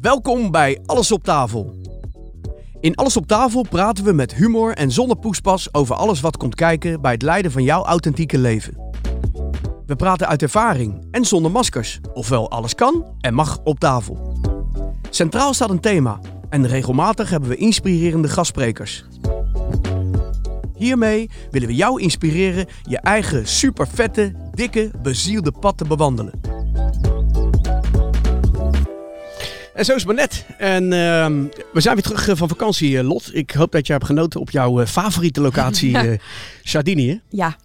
Welkom bij Alles op tafel. In Alles op tafel praten we met humor en zonder poespas over alles wat komt kijken bij het leiden van jouw authentieke leven. We praten uit ervaring en zonder maskers, ofwel alles kan en mag op tafel. Centraal staat een thema en regelmatig hebben we inspirerende gastsprekers. Hiermee willen we jou inspireren je eigen supervette, dikke, bezielde pad te bewandelen. En zo is het maar net. En ehm, we zijn weer terug eh, van vakantie, eh, Lot. Ik hoop dat je hebt genoten op jouw eh, favoriete locatie, eh Sardinië. Ja. ja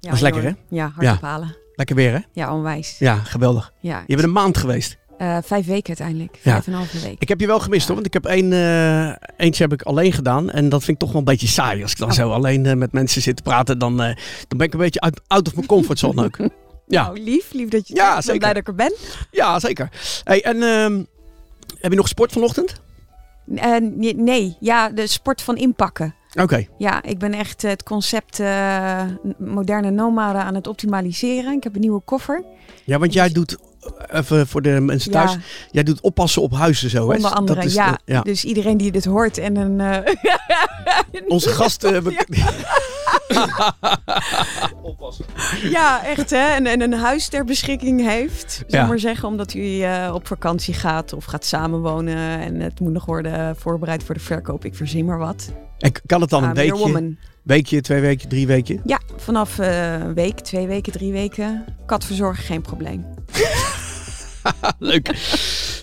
Dat is lekker, joh. Ja, hard Ja. ophalen. Lekker weer, hè? Ja, onwijs. Ja, geweldig. Ja. Je bent een maand geweest. Eh, vijf weken uiteindelijk. Ja. Vijf en een halve week. Ik heb je wel gemist, hoor. Want ik heb één, eh, eentje heb ik alleen gedaan. En dat vind ik toch wel een beetje saai. Als ik dan Oh. zo alleen eh, met mensen zit te praten, dan, dan ben ik een beetje out, out of mijn comfortzone ook. Ja, Nou, lief. Lief dat je Ja, zeker. blij dat ik er ben. ja zeker. Hey, en ehm, heb je nog sport vanochtend? Nee, nee, ja, de sport van inpakken. Oké. Ja, ik ben echt het concept moderne nomade aan het optimaliseren. Ik heb een nieuwe koffer. Ja, want jij doet, eh, even voor de mensen thuis, Ja, jij doet oppassen op huizen zo, hè? onder andere. Dat is ja. de- ja. Dus iedereen die dit hoort en een... eh, Onze gasten... Ja, echt hè. En, en een huis ter beschikking heeft. Zal maar zeggen, omdat u eh, op vakantie gaat of gaat samenwonen. En het moet nog worden voorbereid voor de verkoop. Ik verzin maar wat. En kan het dan een your weekje, twee weken, drie weken? Ja, vanaf eh, een week, twee weken, drie weken. Katverzorgen geen probleem. Leuk.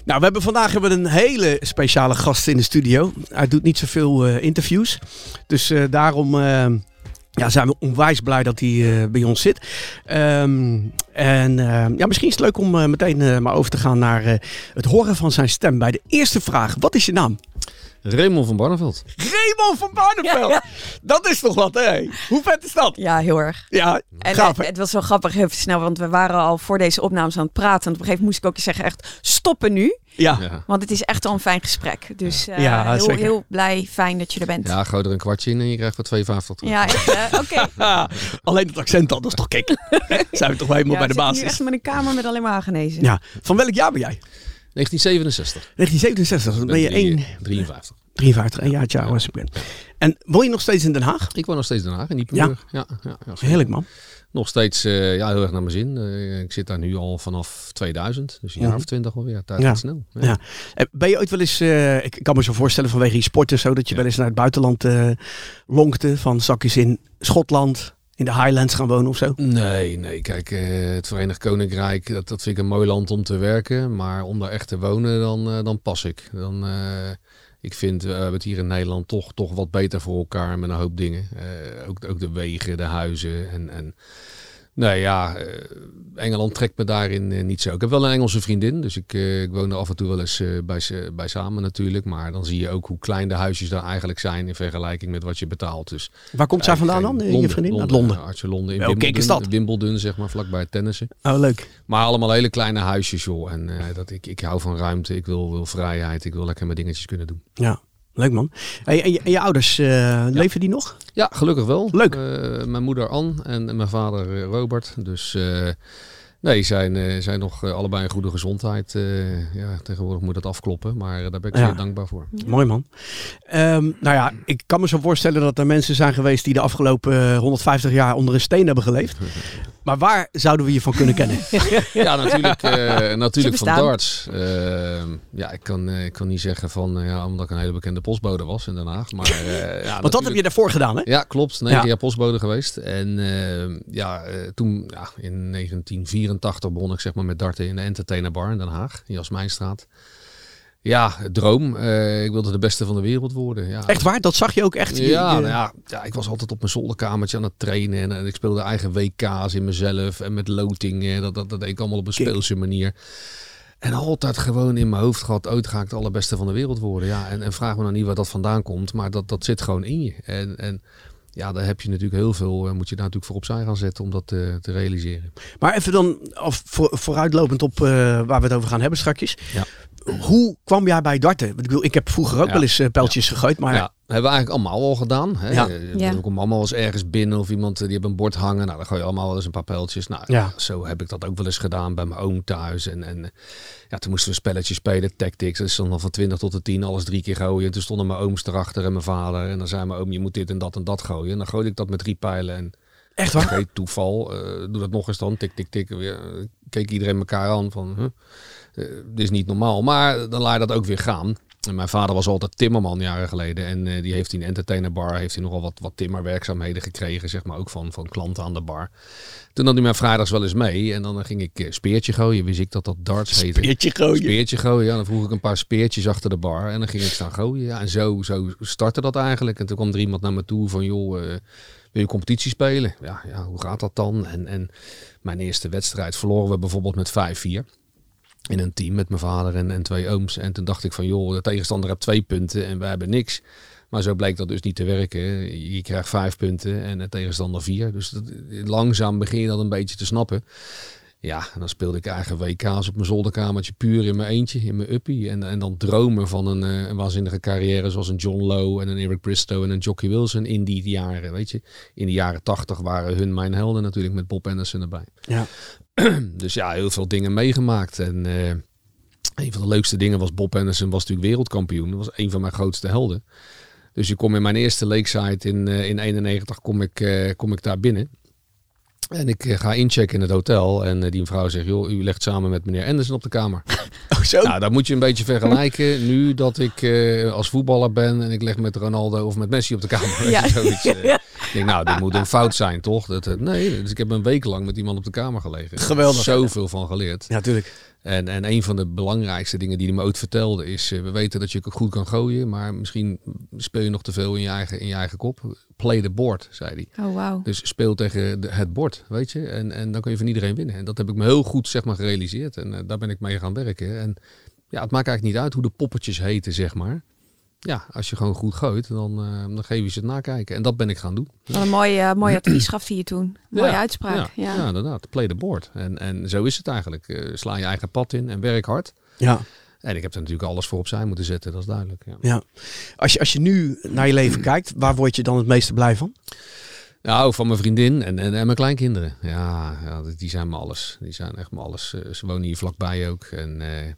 Nou, we hebben vandaag hebben we een hele speciale gast in de studio. Hij doet niet zoveel eh, interviews. Dus eh, daarom eh, ja, zijn we onwijs blij dat hij bij ons zit. Ehm, en ja, misschien is het leuk om meteen maar over te gaan naar het horen van zijn stem. Bij de eerste vraag, wat is je naam? Raymond van Barneveld. Raymond van Barneveld. Dat is toch wat, hè? Hoe vet is dat? Ja, heel erg. Ja, En gaaf. het, was wel grappig, even snel, want we waren al voor deze opnames aan het praten. En op een gegeven moment moest ik ook zeggen, echt stoppen nu. Ja. Ja. Want het is echt al een fijn gesprek. Dus eh, Ja, heel, zeker. heel blij, fijn dat je er bent. ja, gooi er een kwartje in en je krijgt voor 2,50 terug. Ja? Oké. Alleen het accent al, dat is toch kick. Zijn we toch wel helemaal Ja, bij de ik zit nu basis. echt met een kamer met alleen maar aangenezen. Ja. Van welk jaar ben jij? 1967. 1967, dan ben je drie- 1, 53. 53, een jaartje ouder als ik ben. En woon je nog steeds in Den Haag? Ik woon nog steeds in Den Haag, in Diepenburg. Ja. Ja, ja, Heerlijk man. Nog steeds eh, ja, heel erg naar mijn zin. Eh, ik zit daar nu al vanaf 2000, dus een jaar Mhm. of twintig alweer. Tijd Ja. snel. Ja. Ja. Ben je ooit wel eens, eh, ik kan me zo voorstellen vanwege je sporten zo, dat je wel eens naar het buitenland lonkte van zakjes in Schotland, in de Highlands gaan wonen of zo? Nee, nee. Kijk, eh, het Verenigd Koninkrijk, dat, dat vind ik een mooi land om te werken. Maar om daar echt te wonen, dan, eh, dan pas ik. Dan, eh, ik vind, het hier in Nederland toch, toch wat beter voor elkaar met een hoop dingen. Ook, ook de wegen, de huizen en... en Nee, ja, eh, Engeland trekt me daarin eh, niet zo. Ik heb wel een Engelse vriendin, dus ik, eh, ik woon er af en toe wel eens eh, bij, ze- bij samen natuurlijk. Maar dan zie je ook hoe klein de huisjes daar eigenlijk zijn in vergelijking met wat je betaalt. Dus Waar komt zij vandaan dan, eh, je vriendin? Uit Londen. Londen. Hartje Londen. In Wimbledon. Wimbledon, zeg maar, vlakbij het tennissen. Oh, leuk. Maar allemaal hele kleine huisjes, joh. En eh, dat ik, ik hou van ruimte, ik wil, wil vrijheid, ik wil lekker mijn dingetjes kunnen doen. Ja, leuk man. Hey, en, je, en je ouders, eh, leven die nog? Ja, gelukkig wel. Leuk. Eh, mijn moeder Ann en, en mijn vader eh, Robert. Dus eh, nee, zijn, eh, zijn nog allebei in goede gezondheid. Eh, ja, tegenwoordig moet dat afkloppen, maar daar ben ik Ja. zeer dankbaar voor. Mooi man. Ehm, nou ja, ik kan me zo voorstellen dat er mensen zijn geweest die de afgelopen eh, 150 jaar onder een steen hebben geleefd. Maar waar zouden we je van kunnen kennen? Ja, natuurlijk, eh, natuurlijk van darts. Eh, ja, ik kan, eh, ik kan niet zeggen van, ja, omdat ik een hele bekende postbode was in Den Haag. Maar, eh, ja, Want dat heb je daarvoor gedaan, hè? Ja, klopt. Negen Ja. jaar postbode geweest. En ja, eh, toen ja, in 1984 begon ik zeg maar met darten in de Entertainer Bar in Den Haag, in Jasmijnstraat. Ja, droom. Eh, ik wilde de beste van de wereld worden. Ja. Echt waar? Dat zag je ook echt? Ja, je- nou ja, ja, ik was altijd op mijn zolderkamertje aan het trainen. En, eh, ik speelde eigen WK's in mezelf. En met loting. Dat, dat, dat deed ik allemaal op een Kijk. speelse manier. En altijd gewoon in mijn hoofd gehad, ooit ga ik de allerbeste van de wereld worden. Ja, en, en vraag me nou niet waar dat vandaan komt, maar dat, dat zit gewoon in je. En, en ja, daar heb je natuurlijk heel veel, eh, moet je daar natuurlijk voor opzij gaan zetten om dat te, te realiseren. Maar even dan, of voor, vooruitlopend op eh, waar we het over gaan hebben straks. Ja. Hoe kwam jij bij darten? Ik bedoel, ik heb vroeger ook Ja. wel eens eh, pijltjes gegooid, maar Ja, hebben we eigenlijk allemaal al gedaan. Hè? Ja. Eh, Ja. Er komt allemaal wel eens ergens binnen of iemand eh, die heeft een bord hangen. Nou, dan gooi je allemaal wel eens een paar pijltjes. Nou, Ja. zo heb ik dat ook wel eens gedaan bij mijn oom thuis. En, en ja, toen moesten we een spelletje spelen, tactics. Dat is dan van 20 tot de 10, alles drie keer gooien. En toen stonden mijn ooms erachter en mijn vader. En dan zei mijn oom, je moet dit en dat en dat gooien. En dan gooide ik dat met drie pijlen. En echt Oké, waar? toeval. eh, doe dat nog eens dan. Tik, tik, tik. Weer, keek iedereen elkaar aan van, huh? Eh, dit is niet normaal. Maar dan laat je dat ook weer gaan. En mijn vader was altijd timmerman jaren geleden. En eh, die heeft in een entertainerbar heeft hij nogal wat, wat timmerwerkzaamheden gekregen. Zeg maar ook van, van klanten aan de bar. Toen had hij mij vrijdags wel eens mee. En dan ging ik eh, speertje gooien. Wist ik dat dat darts heette. Speertje gooien. Speertje gooien, ja. Dan vroeg ik een paar speertjes achter de bar. En dan ging ik staan gooien. Ja, en zo, zo startte dat eigenlijk. En toen kwam er iemand naar me toe van, joh, wil je competitie spelen? Ja, ja, hoe gaat dat dan? En, en mijn eerste wedstrijd verloren we bijvoorbeeld met 5-4. In een team met mijn vader en, en twee ooms. En toen dacht ik van, joh, de tegenstander heeft twee punten en wij hebben niks. Maar zo bleek dat dus niet te werken. Je krijgt vijf punten en de tegenstander vier. Dus dat, langzaam begin je dat een beetje te snappen. Ja, en dan speelde ik eigen WK's op mijn zolderkamertje puur in mijn eentje, in mijn uppie. En, en dan dromen van een, eh, een waanzinnige carrière zoals een John Lowe en een Eric Bristow en een Jockey Wilson in die jaren, weet je. In de jaren tachtig waren hun mijn helden natuurlijk met Bob Anderson erbij. Ja. Dus ja, heel veel dingen meegemaakt. En eh, een van de leukste dingen was Bob Anderson was natuurlijk wereldkampioen. Dat was een van mijn grootste helden. Dus ik kom in mijn eerste Lakeside in, eh in 91 kom ik, eh, kom ik daar binnen. En ik eh, ga inchecken in het hotel. En eh, die vrouw zegt, joh, u legt samen met meneer Anderson op de kamer. Oh, zo? Nou, dat moet je een beetje vergelijken nu dat ik eh, als voetballer ben en ik leg met Ronaldo of met Messi op de kamer. Ja. zoiets, eh. Ik denk, nou, dit moet een fout zijn, toch? Dat, nee, dus ik heb een week lang met iemand op de kamer gelegen. Geweldig. Zoveel van geleerd. Ja, natuurlijk. En, en een van de belangrijkste dingen die hij me ooit vertelde is, eh, we weten dat je goed kan gooien, maar misschien speel je nog te veel in je eigen, in je eigen kop. Play the board, zei hij. Oh, wauw. Dus speel tegen de, het bord, weet je. En, en dan kun je van iedereen winnen. En dat heb ik me heel goed zeg maar, gerealiseerd. En eh, daar ben ik mee gaan werken. En ja, het maakt eigenlijk niet uit hoe de poppetjes heten, zeg maar. Ja, als je gewoon goed gooit, dan, eh, dan geef je ze het nakijken. En dat ben ik gaan doen. Wat een mooi, eh, mooi advies gaf hij je toen. Mooie Ja, uitspraak. Ja, Ja. ja. inderdaad. Play the board. En, en zo is het eigenlijk. Eh, sla je eigen pad in en werk hard. Ja. En ik heb er natuurlijk alles voor opzij moeten zetten, dat is duidelijk. Ja. ja. Als, je, als je nu naar je leven kijkt, waar word je dan het meeste blij van? Nou, van mijn vriendin en, en, en mijn kleinkinderen. Ja, ja, die zijn me alles. Die zijn echt me alles. Ze wonen hier vlakbij ook. En eh,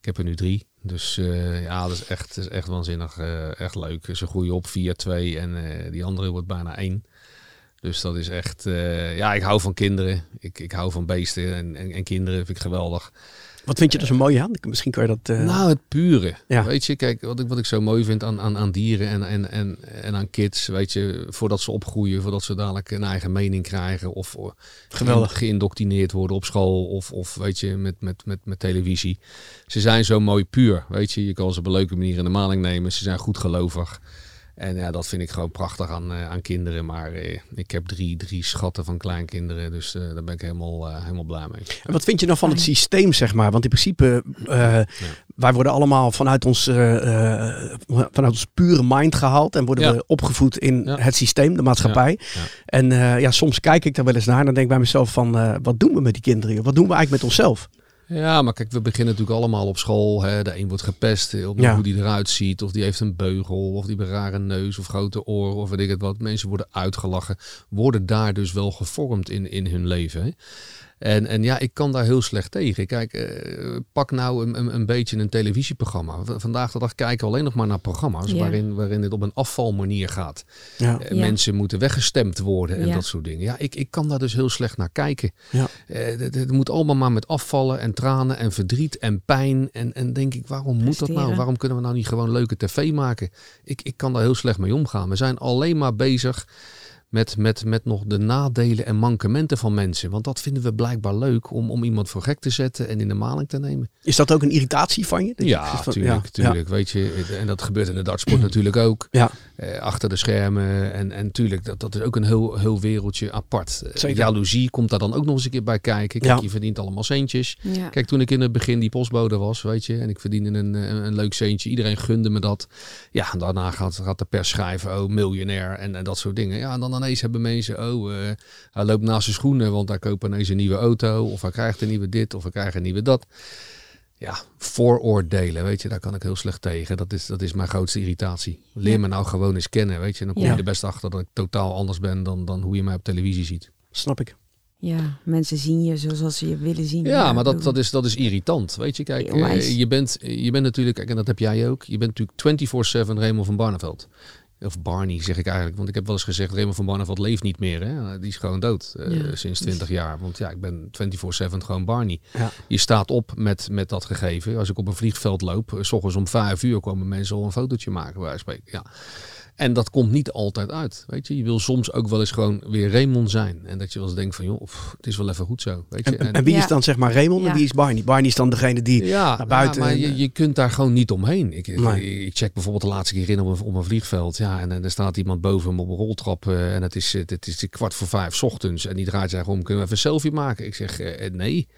ik heb er nu drie. Dus eh, ja, dat is echt, is echt waanzinnig. eh, echt leuk. Ze groeien op 4-2 en eh, die andere wordt bijna 1. Dus dat is echt... ja, ik hou van kinderen. Ik, ik hou van beesten en, en, en kinderen vind ik geweldig. Wat vind je er zo mooi aan? Misschien kan je dat... eh, Nou, het pure. Ja. Weet je, kijk, wat ik, wat ik zo mooi vind aan, aan, aan dieren en, en, en, en aan kids, weet je, voordat ze opgroeien, voordat ze dadelijk een eigen mening krijgen of eh, Geweldig. geïndoctrineerd worden op school of, of weet je, met, met, met, met televisie. Ze zijn zo mooi puur, weet je. Je kan ze op een leuke manier in de maling nemen. Ze zijn goed gelovig. En ja, dat vind ik gewoon prachtig aan, eh, aan kinderen. Maar eh, ik heb drie, drie schatten van kleinkinderen, dus eh, daar ben ik helemaal, helemaal blij mee. En wat vind je dan van het systeem, zeg maar? Want in principe, wij worden allemaal vanuit ons, vanuit ons pure mind gehaald en worden Ja. we opgevoed in Ja. het systeem, de maatschappij. En ja, soms kijk ik daar wel eens naar en dan denk ik bij mezelf van, wat doen we met die kinderen? Wat doen we eigenlijk met onszelf? Ja, maar kijk, we beginnen natuurlijk allemaal op school. Hè. De een wordt gepest eh, op Ja. hoe die eruit ziet. Of die heeft een beugel. Of die heeft een rare neus of grote oren. Of weet ik het wat. Mensen worden uitgelachen. Worden daar dus wel gevormd in, in hun leven. Hè. En, en ja, ik kan daar heel slecht tegen. Kijk, eh, pak nou een, een, een beetje een televisieprogramma. V- Vandaag de dag kijken we alleen nog maar naar programma's Ja. waarin, waarin het op een afvalmanier gaat. Ja. Eh, Ja. Mensen moeten weggestemd worden en Ja. dat soort dingen. Ja, ik, ik kan daar dus heel slecht naar kijken. Ja. Eh, het, moet allemaal maar met afvallen en tranen en verdriet en pijn. En, en denk ik, waarom moet dat nou? Waarom kunnen we nou niet gewoon leuke tv maken? Ik, ik kan daar heel slecht mee omgaan. We zijn alleen maar bezig met, met, met nog de nadelen en mankementen van mensen. Want dat vinden we blijkbaar leuk om, om iemand voor gek te zetten en in de maling te nemen. Is dat ook een irritatie van je? Dat Ja, zegt van- tuurlijk, ja, tuurlijk. Weet je, en dat gebeurt in de dartsport natuurlijk ook. Ja. Eh, achter de schermen. En, en tuurlijk, dat, dat is ook een heel, heel wereldje apart. Eh, Zeker. Jaloezie komt daar dan ook nog eens een keer bij kijken. Kijk, Ja. je verdient allemaal centjes. Ja. Kijk, toen ik in het begin die postbode was, weet je, en ik verdiende een, eh, een, een leuk centje. Iedereen gunde me dat. Ja, en daarna gaat, gaat de pers schrijven, oh, miljonair en, en dat soort dingen. Ja, en dan ineens hebben mensen, oh, eh, hij loopt naast zijn schoenen, want hij koopt ineens een nieuwe auto. Of hij krijgt een nieuwe dit, of hij krijgt een nieuwe dat. Ja, vooroordelen, weet je, daar kan ik heel slecht tegen. Dat is, dat is mijn grootste irritatie. Leer Ja. me nou gewoon eens kennen, weet je. Dan kom Ja. je er best achter dat ik totaal anders ben dan, dan hoe je mij op televisie ziet. Snap ik. Ja, mensen zien je zoals ze je willen zien. Ja, maar dat, dat, is, dat is irritant. Weet je, kijk, eh, je, bent, je bent natuurlijk, kijk, en dat heb jij ook, je bent natuurlijk 24-7 Raymond van Barneveld. Of Barney zeg ik eigenlijk, want ik heb wel eens gezegd, Raymond van Barneveld leeft niet meer. Hè? Die is gewoon dood eh, Ja. sinds 20 jaar. Want ja, ik ben 24-7 gewoon Barney. Ja. Je staat op met, met dat gegeven. Als ik op een vliegveld loop, eh, s ochtends om 5 uur komen mensen al een fotootje maken, bij wijze van spreken. Ja. En dat komt niet altijd uit. Weet je, je wil soms ook wel eens gewoon weer Raymond zijn. En dat je wel eens denkt van, joh, pff, het is wel even goed zo. Weet je? En, en wie Ja. is dan zeg maar Raymond en wie is Barney? Barney is dan degene die ja, naar buiten. ja, maar en, je, eh, je kunt daar gewoon niet omheen. Ik, ik- Nee. ik check bijvoorbeeld de laatste keer in op een, op een vliegveld. Ja, en, en er staat iemand boven hem op een roltrap. eh, en het is, eh, het is kwart voor vijf 's ochtends. En die draait zich om. Kunnen we even een selfie maken? Ik zeg, eh, nee.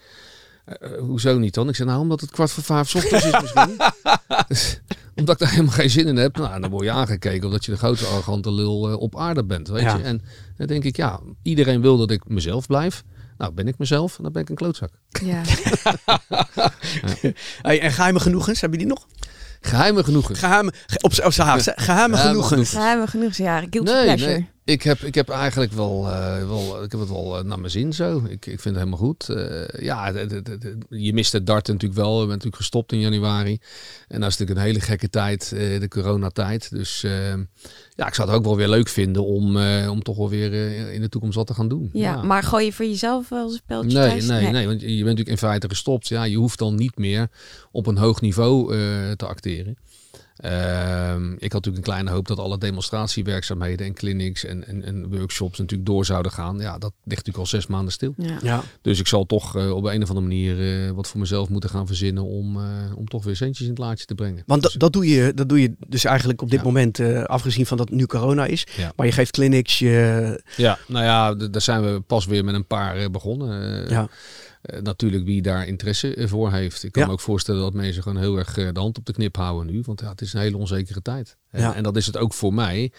Eh, eh, hoezo niet dan? Ik zeg, nou, omdat het kwart voor vijf ochtends is misschien. Omdat ik daar helemaal geen zin in heb. Nou, dan word je aangekeken omdat je de grootste arrogante lul eh, op aarde bent. Weet Ja. je? En dan denk ik, ja, iedereen wil dat ik mezelf blijf. Nou, ben ik mezelf en dan ben ik een klootzak. Ja. Hey, en geheime genoegens, heb je die nog? Geheime genoegen. Geheime, ge- op, op hè? geheime Geheime genoegens. Geheime genoeg, ja. Guilty Nee, pleasure. nee. Ik heb, ik heb eigenlijk wel, eh, wel, ik heb het wel eh, naar mijn zin zo. Ik, ik vind het helemaal goed. Eh, ja, de- de- de- de- je mist het dart natuurlijk wel. Ik ben natuurlijk gestopt in januari. En dat is natuurlijk een hele gekke tijd, de coronatijd. Dus ja, ik zou het ook wel weer leuk vinden om, om toch wel weer in de toekomst wat te gaan doen. Ja, maar gooi je voor jezelf wel eens een speltje Nee, thuis? nee, nee, want je bent natuurlijk in feite gestopt. Ja, je hoeft dan niet meer op een hoog niveau te acteren. Ehm, ik had natuurlijk een kleine hoop dat alle demonstratiewerkzaamheden en clinics en, en, en workshops natuurlijk door zouden gaan. Ja, dat ligt natuurlijk al zes maanden stil. Ja. Ja, Dus ik zal toch eh, op een of andere manier eh, wat voor mezelf moeten gaan verzinnen om, eh, om toch weer centjes in het laadje te brengen. want Dus- dat, dat, doe je, dat doe je dus eigenlijk op dit Ja. moment, eh, afgezien van dat het nu corona is. Ja. Maar je geeft clinics, je, Ja, nou ja, daar zijn we pas weer met een paar begonnen. Ja. Eh, natuurlijk wie daar interesse eh, voor heeft. Ik kan Ja. me ook voorstellen dat mensen gewoon heel erg eh, de hand op de knip houden nu. Want ja, het is een hele onzekere tijd. En, en dat is het ook voor mij.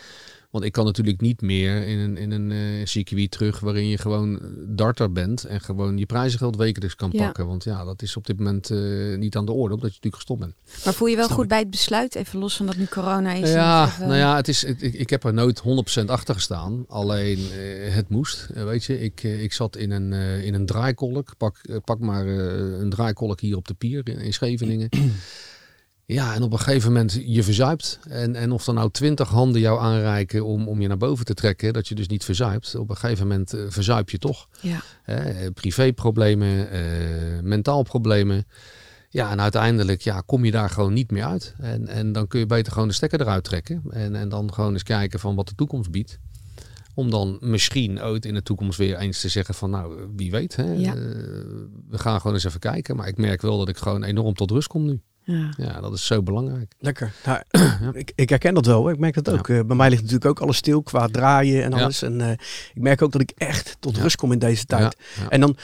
Want ik kan natuurlijk niet meer in een, in een eh, circuit terug waarin je gewoon darter bent en gewoon je prijzengeld wekelijks kan Ja. pakken. Want ja, dat is op dit moment eh, niet aan de orde, omdat je natuurlijk gestopt bent. Maar voel je wel Snap goed ik. bij het besluit? Even los van dat nu corona is. Ja, even- nou ja, het is, ik, ik heb er nooit 100% achter gestaan. Alleen eh, het moest. Weet je, ik, ik zat in een, in een draaikolk. Pak, pak maar een draaikolk hier op de pier in, in Scheveningen. Ja, en op een gegeven moment je verzuipt. En, en of er nou twintig handen jou aanreiken om, om je naar boven te trekken, dat je dus niet verzuipt. Op een gegeven moment eh, verzuip je toch. Ja. Eh, privéproblemen, eh, mentaal problemen. Ja, en uiteindelijk ja, kom je daar gewoon niet meer uit. En, en dan kun je beter gewoon de stekker eruit trekken. En, en dan gewoon eens kijken van wat de toekomst biedt. Om dan misschien ooit in de toekomst weer eens te zeggen van nou, wie weet. Hè, Ja. we gaan gewoon eens even kijken. Maar ik merk wel dat ik gewoon enorm tot rust kom nu. Ja. Ja, dat is zo belangrijk. Lekker. Nou, ik, ik herken dat wel. hoor. Ik merk dat Ja. ook. Eh, bij mij ligt natuurlijk ook alles stil qua draaien en Ja. alles. En eh, ik merk ook dat ik echt tot Ja. rust kom in deze tijd. Ja, ja. En dan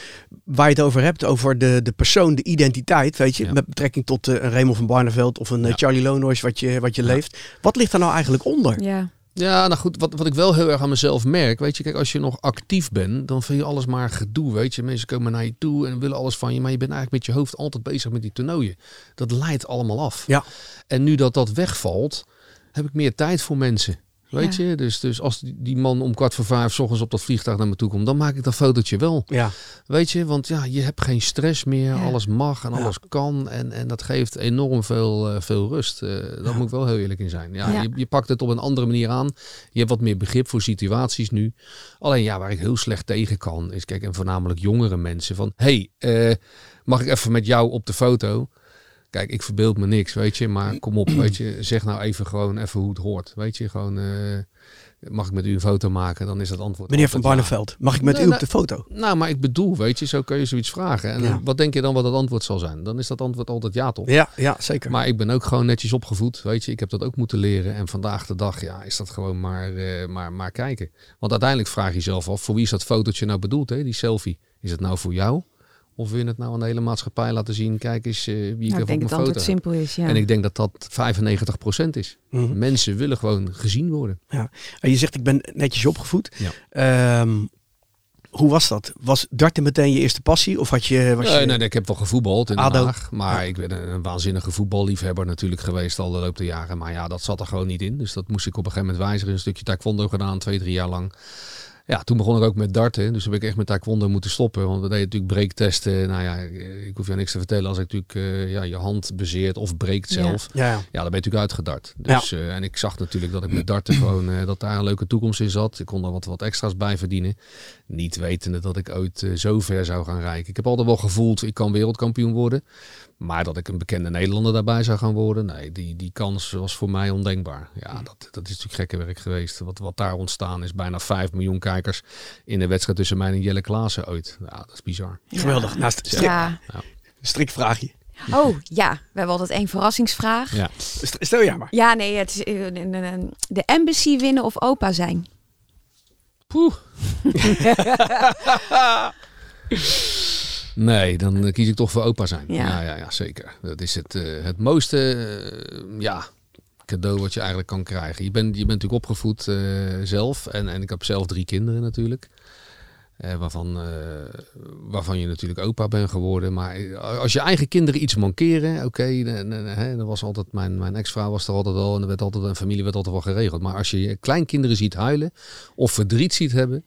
waar je het over hebt, over de, de persoon, de identiteit, weet je, Ja. met betrekking tot eh, een Raymond van Barneveld of een Ja. Charlie Lonois wat je, wat je Ja. leeft. Wat ligt daar nou eigenlijk onder? ja. Ja, nou goed, wat, wat ik wel heel erg aan mezelf merk, weet je, kijk, als je nog actief bent, dan vind je alles maar gedoe, weet je. Mensen komen naar je toe en willen alles van je, maar je bent eigenlijk met je hoofd altijd bezig met die toernooien. Dat leidt allemaal af. Ja. En nu dat dat wegvalt, heb ik meer tijd voor mensen. Weet Ja. je, dus, dus als die, man om kwart voor vijf 's ochtends op dat vliegtuig naar me toe komt, dan maak ik dat fotootje wel. Ja, Weet je, want ja, je hebt geen stress meer, Ja. alles mag en alles kan. En, en dat geeft enorm veel, eh, veel rust. Eh daar moet ik wel heel eerlijk in zijn. Ja, Ja. Je, je pakt het op een andere manier aan. Je hebt wat meer begrip voor situaties nu. Alleen ja, waar ik heel slecht tegen kan, is kijk, en voornamelijk jongere mensen van, hey, eh, mag ik even met jou op de foto? Kijk, ik verbeeld me niks, weet je. Maar kom op, weet je. Zeg nou even gewoon even hoe het hoort. Weet je, gewoon... eh, mag ik met u een foto maken? Dan is dat antwoord meneer Van. Barneveld, mag ik met Nee, u op nee. de foto? Nou, maar ik bedoel, weet je, zo kun je zoiets vragen. En Ja. wat denk je dan wat het antwoord zal zijn? Dan is dat antwoord altijd ja, toch? Ja, ja zeker. Maar ik ben ook gewoon netjes opgevoed, weet je. Ik heb dat ook moeten leren. En vandaag de dag, ja, is dat gewoon maar, eh, maar, maar kijken. Want uiteindelijk vraag je jezelf af, voor wie is dat fotootje nou bedoeld, hè? Die selfie. Is het nou voor jou? Of wil je het nou aan de hele maatschappij laten zien? Kijk eens eh, wie ik Nou, heb ik op denk mijn dat foto. antwoord heb. simpel is. Ja. En ik denk dat dat 95% is. Mhm. Mensen willen gewoon gezien worden. En je zegt, ik ben netjes opgevoed. Ja. Ehm, Hoe was dat? Was darten meteen je eerste passie? Of had je... Was Nee, je... nee, nee, ik heb wel gevoetbald in Den ADO. Haag. Maar Ja. ik ben een, een waanzinnige voetballiefhebber natuurlijk geweest al de loop der jaren. Maar ja, dat zat er gewoon niet in. Dus dat moest ik op een gegeven moment wijzigen. Een stukje taekwondo gedaan, twee, drie jaar lang. Ja, toen begon ik ook met darten. Dus heb ik echt met taekwondo moeten stoppen. Want we deden natuurlijk breektesten. Nou ja, ik hoef je niks te vertellen. Als ik natuurlijk eh, ja, je hand bezeert of breekt zelf. Ja, ja. Ja, dan ben je natuurlijk uitgedart. Dus, eh, en ik zag natuurlijk dat ik met darten gewoon eh, dat daar een leuke toekomst in zat. Ik kon er wat, wat extra's bij verdienen. Niet wetende dat ik ooit zo ver zou gaan rijken. Ik heb altijd wel gevoeld, ik kan wereldkampioen worden. Maar dat ik een bekende Nederlander daarbij zou gaan worden, nee, die, die kans was voor mij ondenkbaar. Ja, dat, dat is natuurlijk gekke werk geweest. Wat, wat daar ontstaan is, bijna 5 miljoen kijkers in de wedstrijd tussen mij en Jelle Klaassen ooit. Ja, dat is bizar. Geweldig. Nou, st- strik, Ja. strikvraagje. Oh, ja. We hebben altijd één verrassingsvraag. Ja. St- Stel jij maar. Ja, nee, het is eh, de embassy winnen of opa zijn. Poeh. Nee, dan eh, kies ik toch voor opa zijn. Ja. Ja, ja, ja, zeker. Dat is het, eh, het mooiste eh, ja, cadeau wat je eigenlijk kan krijgen. Je bent, je bent natuurlijk opgevoed zelf. En, en ik heb zelf drie kinderen natuurlijk. Waarvan, waarvan je natuurlijk opa bent geworden. Maar als je eigen kinderen iets mankeren, oké, dan was altijd mijn, mijn ex-vrouw was er altijd wel en er werd altijd een familie werd altijd wel geregeld. Maar als je je kleinkinderen ziet huilen of verdriet ziet hebben,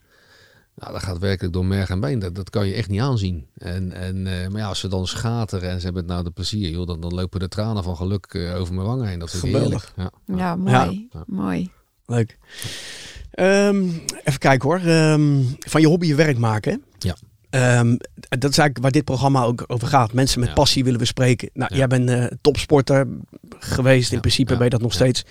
nou, dat gaat werkelijk door merg en been. Dat, dat kan je echt niet aanzien. En, en, eh, maar ja, als ze dan schateren en ze hebben het nou de plezier, joh, dan, dan lopen de tranen van geluk eh, over mijn wangen heen. Dat vind ik Geweldig. heerlijk. Ja. Ja, mooi. Ja. Mooi. Leuk. Ehm, even kijken hoor. Ehm, van je hobby je werk maken. hè? Ja. Ehm, dat is eigenlijk waar dit programma ook over gaat. Mensen met Ja. passie willen we spreken. Nou, Ja. jij bent eh, topsporter geweest. In Ja, principe ja, ben je dat nog ja, steeds.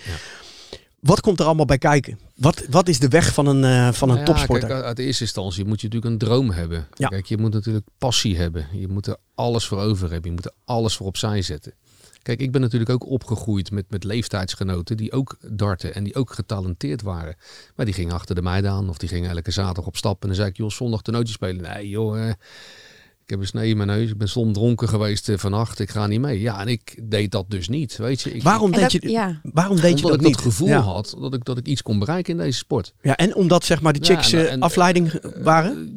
Wat komt er allemaal bij kijken? Wat, wat is de weg van een, eh, van een Nou ja, topsporter? Kijk, uit eerste instantie moet je natuurlijk een droom hebben. Ja. Kijk, je moet natuurlijk passie hebben. Je moet er alles voor over hebben. Je moet er alles voor opzij zetten. Kijk, ik ben natuurlijk ook opgegroeid met, met leeftijdsgenoten die ook darten en die ook getalenteerd waren. Maar die gingen achter de meiden aan of die gingen elke zaterdag op stap. En dan zei ik, joh, zondag toernooitje spelen. Nee joh, eh, heb een snee in mijn neus. Ik ben stom dronken geweest eh, vannacht. Ik ga niet mee. Ja, en ik deed dat dus niet. Weet je, ik, waarom deed dat- je, ja. waarom deed je dat ik niet? dat gevoel ja. had dat ik, dat ik iets kon bereiken in deze sport. Ja, en omdat zeg maar de Ja, chicks en- eh, en- afleiding waren?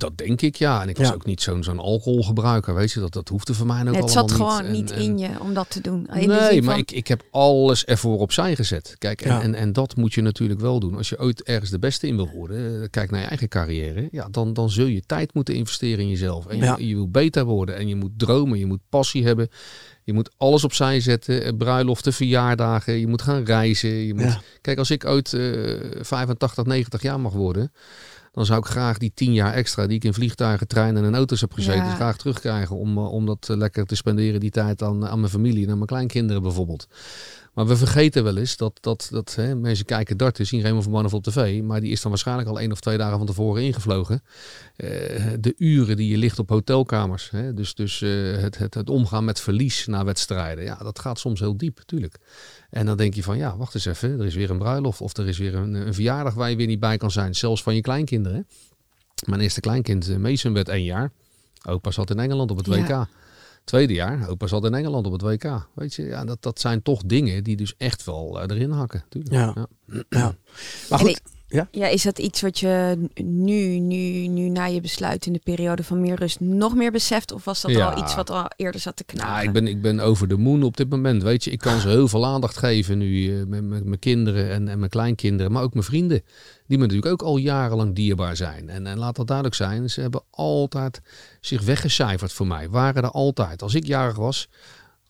Dat denk ik, ja. En ik was Ja. ook niet zo'n zo'n alcoholgebruiker, weet je. Dat, dat hoefde voor mij ook Het allemaal zat niet. gewoon En- niet en- in je om dat te doen. In Nee, maar van- ik, ik heb alles ervoor opzij gezet. Kijk, en, Ja. en, en dat moet je natuurlijk wel doen. Als je ooit ergens de beste in wil worden, eh, kijk naar je eigen carrière. Ja, dan, dan zul je tijd moeten investeren in jezelf. En je, Ja. je wil beter worden. En je moet dromen, je moet passie hebben. Je moet alles opzij zetten. eh, Bruiloften, verjaardagen. Je moet gaan reizen. Je moet... Ja. Kijk, als ik ooit eh 85, 90 jaar mag worden... dan zou ik graag die 10 jaar extra die ik in vliegtuigen, treinen en auto's heb gezeten... Ja. graag terugkrijgen om, eh, om dat eh, lekker te spenderen, die tijd aan, aan mijn familie en aan mijn kleinkinderen bijvoorbeeld. Maar we vergeten wel eens dat, dat, dat hè, mensen kijken darten, zien Raymond van Mannen op tv, maar die is dan waarschijnlijk al één of twee dagen van tevoren ingevlogen. Eh, de uren die je ligt op hotelkamers, hè, dus, dus het, het, het omgaan met verlies na wedstrijden, ja, dat gaat soms heel diep, tuurlijk. En dan denk je van, ja, wacht eens even, er is weer een bruiloft of er is weer een, een verjaardag waar je weer niet bij kan zijn, zelfs van je kleinkinderen. Mijn eerste kleinkind, eh, Mason, werd één jaar. Opa zat in Engeland op het Ja. WK. Tweede jaar, opa zat in Engeland op het WK. Weet je, ja, dat, dat zijn toch dingen die dus echt wel eh, erin hakken. Tuurlijk. Ja. Ja. Maar goed, Ja, is dat iets wat je nu, nu, nu na je besluit in de periode van meer rust nog meer beseft? Of was dat Ja. al iets wat al eerder zat te knagen? Nou, ik, ben, ik ben over de moon op dit moment. Weet je, ik kan ze heel veel aandacht geven nu eh, met, met mijn kinderen en, en mijn kleinkinderen, maar ook mijn vrienden. Die me natuurlijk ook al jarenlang dierbaar zijn. En, en laat dat duidelijk zijn, ze hebben altijd zich weggecijferd voor mij. Waren er altijd. Als ik jarig was,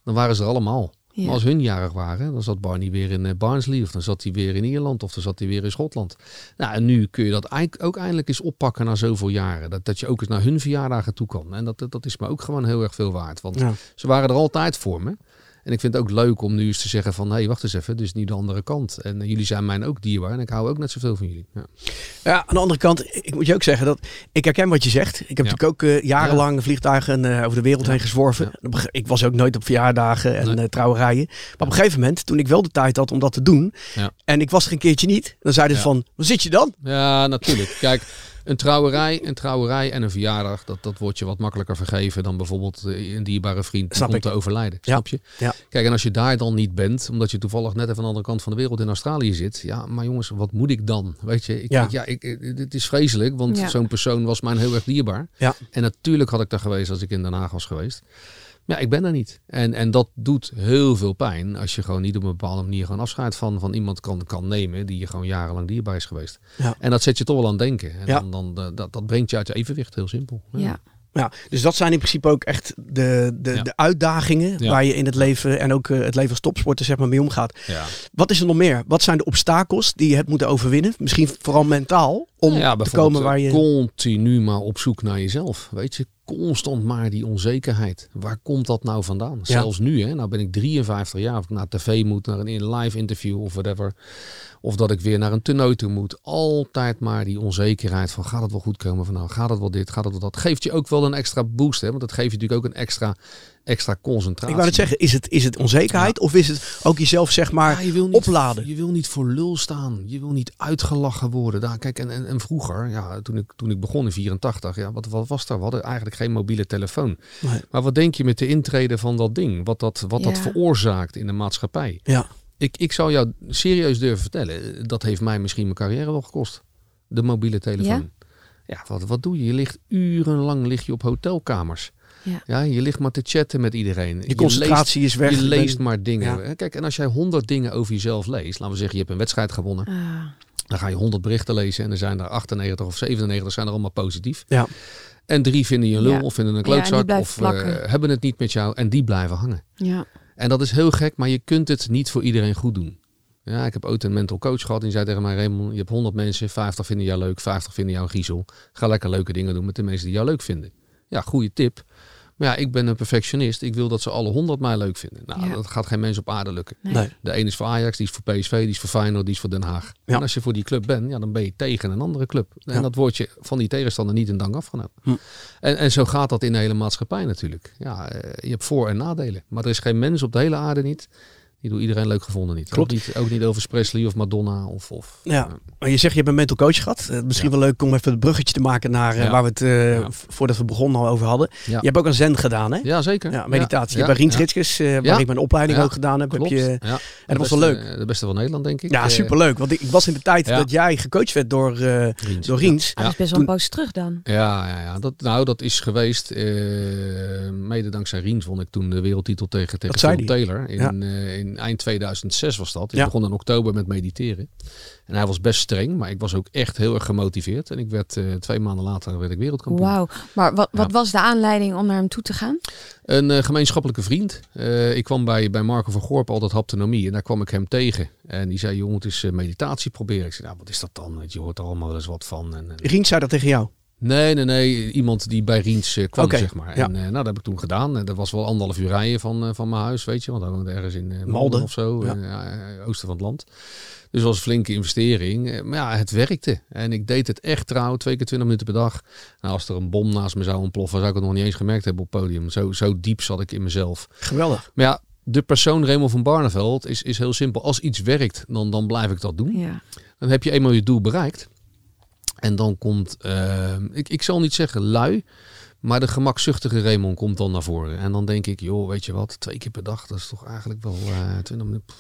dan waren ze er allemaal. Ja. Maar als hun jarig waren, dan zat Barney weer in eh, Barnsley. Of dan zat hij weer in Ierland. Of dan zat hij weer in Schotland. Nou, en nu kun je dat eigenlijk ook eindelijk eens oppakken na zoveel jaren. Dat, dat je ook eens naar hun verjaardagen toe kan. En dat, dat, dat is me ook gewoon heel erg veel waard. Want Ja. ze waren er altijd voor me. En ik vind het ook leuk om nu eens te zeggen van... hé, hey, wacht eens even, dus nu de andere kant. En eh, jullie zijn mij ook dierbaar en ik hou ook net zoveel van jullie. Ja. Ja, aan de andere kant, ik moet je ook zeggen dat ik herken wat je zegt. Ik heb Ja. natuurlijk ook eh, jarenlang vliegtuigen eh, over de wereld heen gezworven. Ik was ook nooit op verjaardagen en Nee. trouwerijen. Maar op een gegeven moment, toen ik wel de tijd had om dat te doen, Ja. en ik was er een keertje niet, dan zeiden ze van, waar zit je dan? Ja, natuurlijk. Kijk, Een trouwerij, een trouwerij en een verjaardag, dat, dat wordt je wat makkelijker vergeven dan bijvoorbeeld eh, een dierbare vriend Snap komt ik. te overlijden. Ja. Snap je? Ja. Kijk, en als je daar dan niet bent, omdat je toevallig net even aan de andere kant van de wereld in Australië zit. Ja, maar jongens, wat moet ik dan? Weet je, ik, Ja. ik- ja, ik, ik- dit is vreselijk, want Ja. zo'n persoon was mij heel erg dierbaar. Ja. En natuurlijk had ik daar geweest als ik in Den Haag was geweest. Maar ja, ik ben er niet. En, en dat doet heel veel pijn als je gewoon niet op een bepaalde manier gewoon afscheid van, van iemand kan, kan nemen die je gewoon jarenlang dierbaar is geweest. Ja. En dat zet je toch wel aan het denken. En Ja. dan, dan, eh, dat, dat brengt je uit je evenwicht, heel simpel. Ja. Ja, dus dat zijn in principe ook echt de, de, Ja. de uitdagingen Ja. waar je in het leven en ook eh, het leven als topsporter zeg maar mee omgaat. Ja. Wat is er nog meer? Wat zijn de obstakels die je hebt moeten overwinnen? Misschien vooral mentaal om ja, te komen waar eh, je... Continu maar op zoek naar jezelf. Weet je, constant maar die onzekerheid. Waar komt dat nou vandaan? Zelfs nu, hè. Nou ben ik 53 jaar. Of ik naar tv moet, naar een live interview of whatever. Of dat ik weer naar een toernooi toe moet. Altijd maar die onzekerheid van gaat het wel goed komen van nou, gaat het wel dit, gaat het wel dat. Geeft je ook wel een extra boost, hè. Want dat geeft je natuurlijk ook een extra, extra concentratie. Ik wou het zeggen, is het, is het onzekerheid of is het ook jezelf zeg maar Ja, je wil niet, opladen? Je wil niet voor lul staan. Je wil niet uitgelachen worden. Daar, kijk, en, en, en vroeger, ja, toen, ik, toen ik begon in 84, ja, wat, wat was er? We hadden eigenlijk geen mobiele telefoon. Nee. Maar wat denk je met de intrede van dat ding? Wat dat, wat dat veroorzaakt in de maatschappij? Ja, Ik, ik zou jou serieus durven vertellen, dat heeft mij misschien mijn carrière wel gekost. De mobiele telefoon. Ja, wat, wat doe je? Je ligt urenlang lig je op hotelkamers. Ja. je ligt maar te chatten met iedereen. je leest- concentratie is weg. je leest maar dingen. Ja. Kijk, en als jij honderd dingen over jezelf leest, laten we zeggen, je hebt een wedstrijd gewonnen, Ah, dan ga je honderd berichten lezen en er zijn er 98 of 97 zijn er allemaal positief. Ja. En drie vinden je een lul Ja. of vinden een klootzak of eh, hebben het niet met jou en die blijven hangen. ja. En dat is heel gek, maar je kunt het niet voor iedereen goed doen. Ja, ik heb ooit een mental coach gehad. Die zei tegen mij, Raymond, je hebt 100 mensen, 50 vinden jou leuk, 50 vinden jou een griezel. Ga lekker leuke dingen doen met de mensen die jou leuk vinden. Ja, goede tip. Maar ja, ik ben een perfectionist. Ik wil dat ze alle 100 mij leuk vinden. Nou, Ja. dat gaat geen mens op aarde lukken. Nee. De een is voor Ajax, die is voor PSV, die is voor Feyenoord, die is voor Den Haag. Ja. En als je voor die club bent, ja, dan ben je tegen een andere club. En Ja. dat wordt je van die tegenstander niet in dank afgenomen. Hm. En, en zo gaat dat in de hele maatschappij natuurlijk. Ja, eh, je hebt voor- en nadelen. Maar er is geen mens op de hele aarde niet die door iedereen leuk gevonden niet. Klopt. Ook niet, ook niet Elvis Presley of Madonna of... of Ja. Maar je zegt je hebt een mental coach gehad. Eh, misschien Ja. wel leuk om even het bruggetje te maken naar eh, Ja. waar we het eh, voordat we begonnen al over hadden. Ja. Je hebt ook een zen gedaan, hè? Ja, zeker. Ja, meditatie. Ja, je hebt bij Riens ja, Ritskes, eh, waar ik mijn opleiding Ja. ook gedaan heb, heb Klopt. je... ja. En De dat was wel beste- leuk. De beste van Nederland, denk ik. Ja, Eh, superleuk. Want ik, ik was in de tijd Ja. dat jij gecoacht werd door, eh Riens. door Riens. Ah, dat is best wel een poos terug dan. Ja, ja, ja. Dat, nou, dat is geweest. eh, mede dankzij Riens won ik toen de wereldtitel tegen, tegen. Taylor. In, Ja. In eind 2006 was dat. Ik Ja. begon in oktober met mediteren. En hij was best streng, maar ik was ook echt heel erg gemotiveerd. En ik werd eh, twee maanden later werd ik wereldkampioen. Wauw. Maar wat, wat Ja. was de aanleiding om naar hem toe te gaan? Een eh, gemeenschappelijke vriend. Eh, ik kwam bij, bij Marco van Gorp altijd haptonomie. En daar kwam ik hem tegen. En die zei, joh, je moet eens eh, meditatie proberen. Ik zei, nou, wat is dat dan? Je hoort er allemaal wel eens wat van. En, en- Riens zei dat tegen jou. Nee, nee, nee. Iemand die bij Riens eh, kwam, zeg maar. ja. En eh, nou, dat heb ik toen gedaan. En dat was wel anderhalf uur rijden van, eh, van mijn huis, weet je. Want hij woonde ergens in eh, Malden Malden, of zo. ja. eh, eh, oosten van het land. Dus dat was een flinke investering. Eh, Maar ja, het werkte. En ik deed het echt trouw, twee keer twintig minuten per dag. Nou, als er een bom naast me zou ontploffen, zou ik het nog niet eens gemerkt hebben op het podium. Zo, zo diep zat ik in mezelf. Geweldig. Maar ja, de persoon Raymond van Barneveld is, is heel simpel. Als iets werkt, dan, dan blijf ik dat doen. Ja. Dan heb je eenmaal je doel bereikt. En dan komt, eh, ik, ik zal niet zeggen lui, maar de gemakzuchtige Raymond komt dan naar voren. En dan denk ik, joh, weet je wat, twee keer per dag, dat is toch eigenlijk wel eh 20 minuten.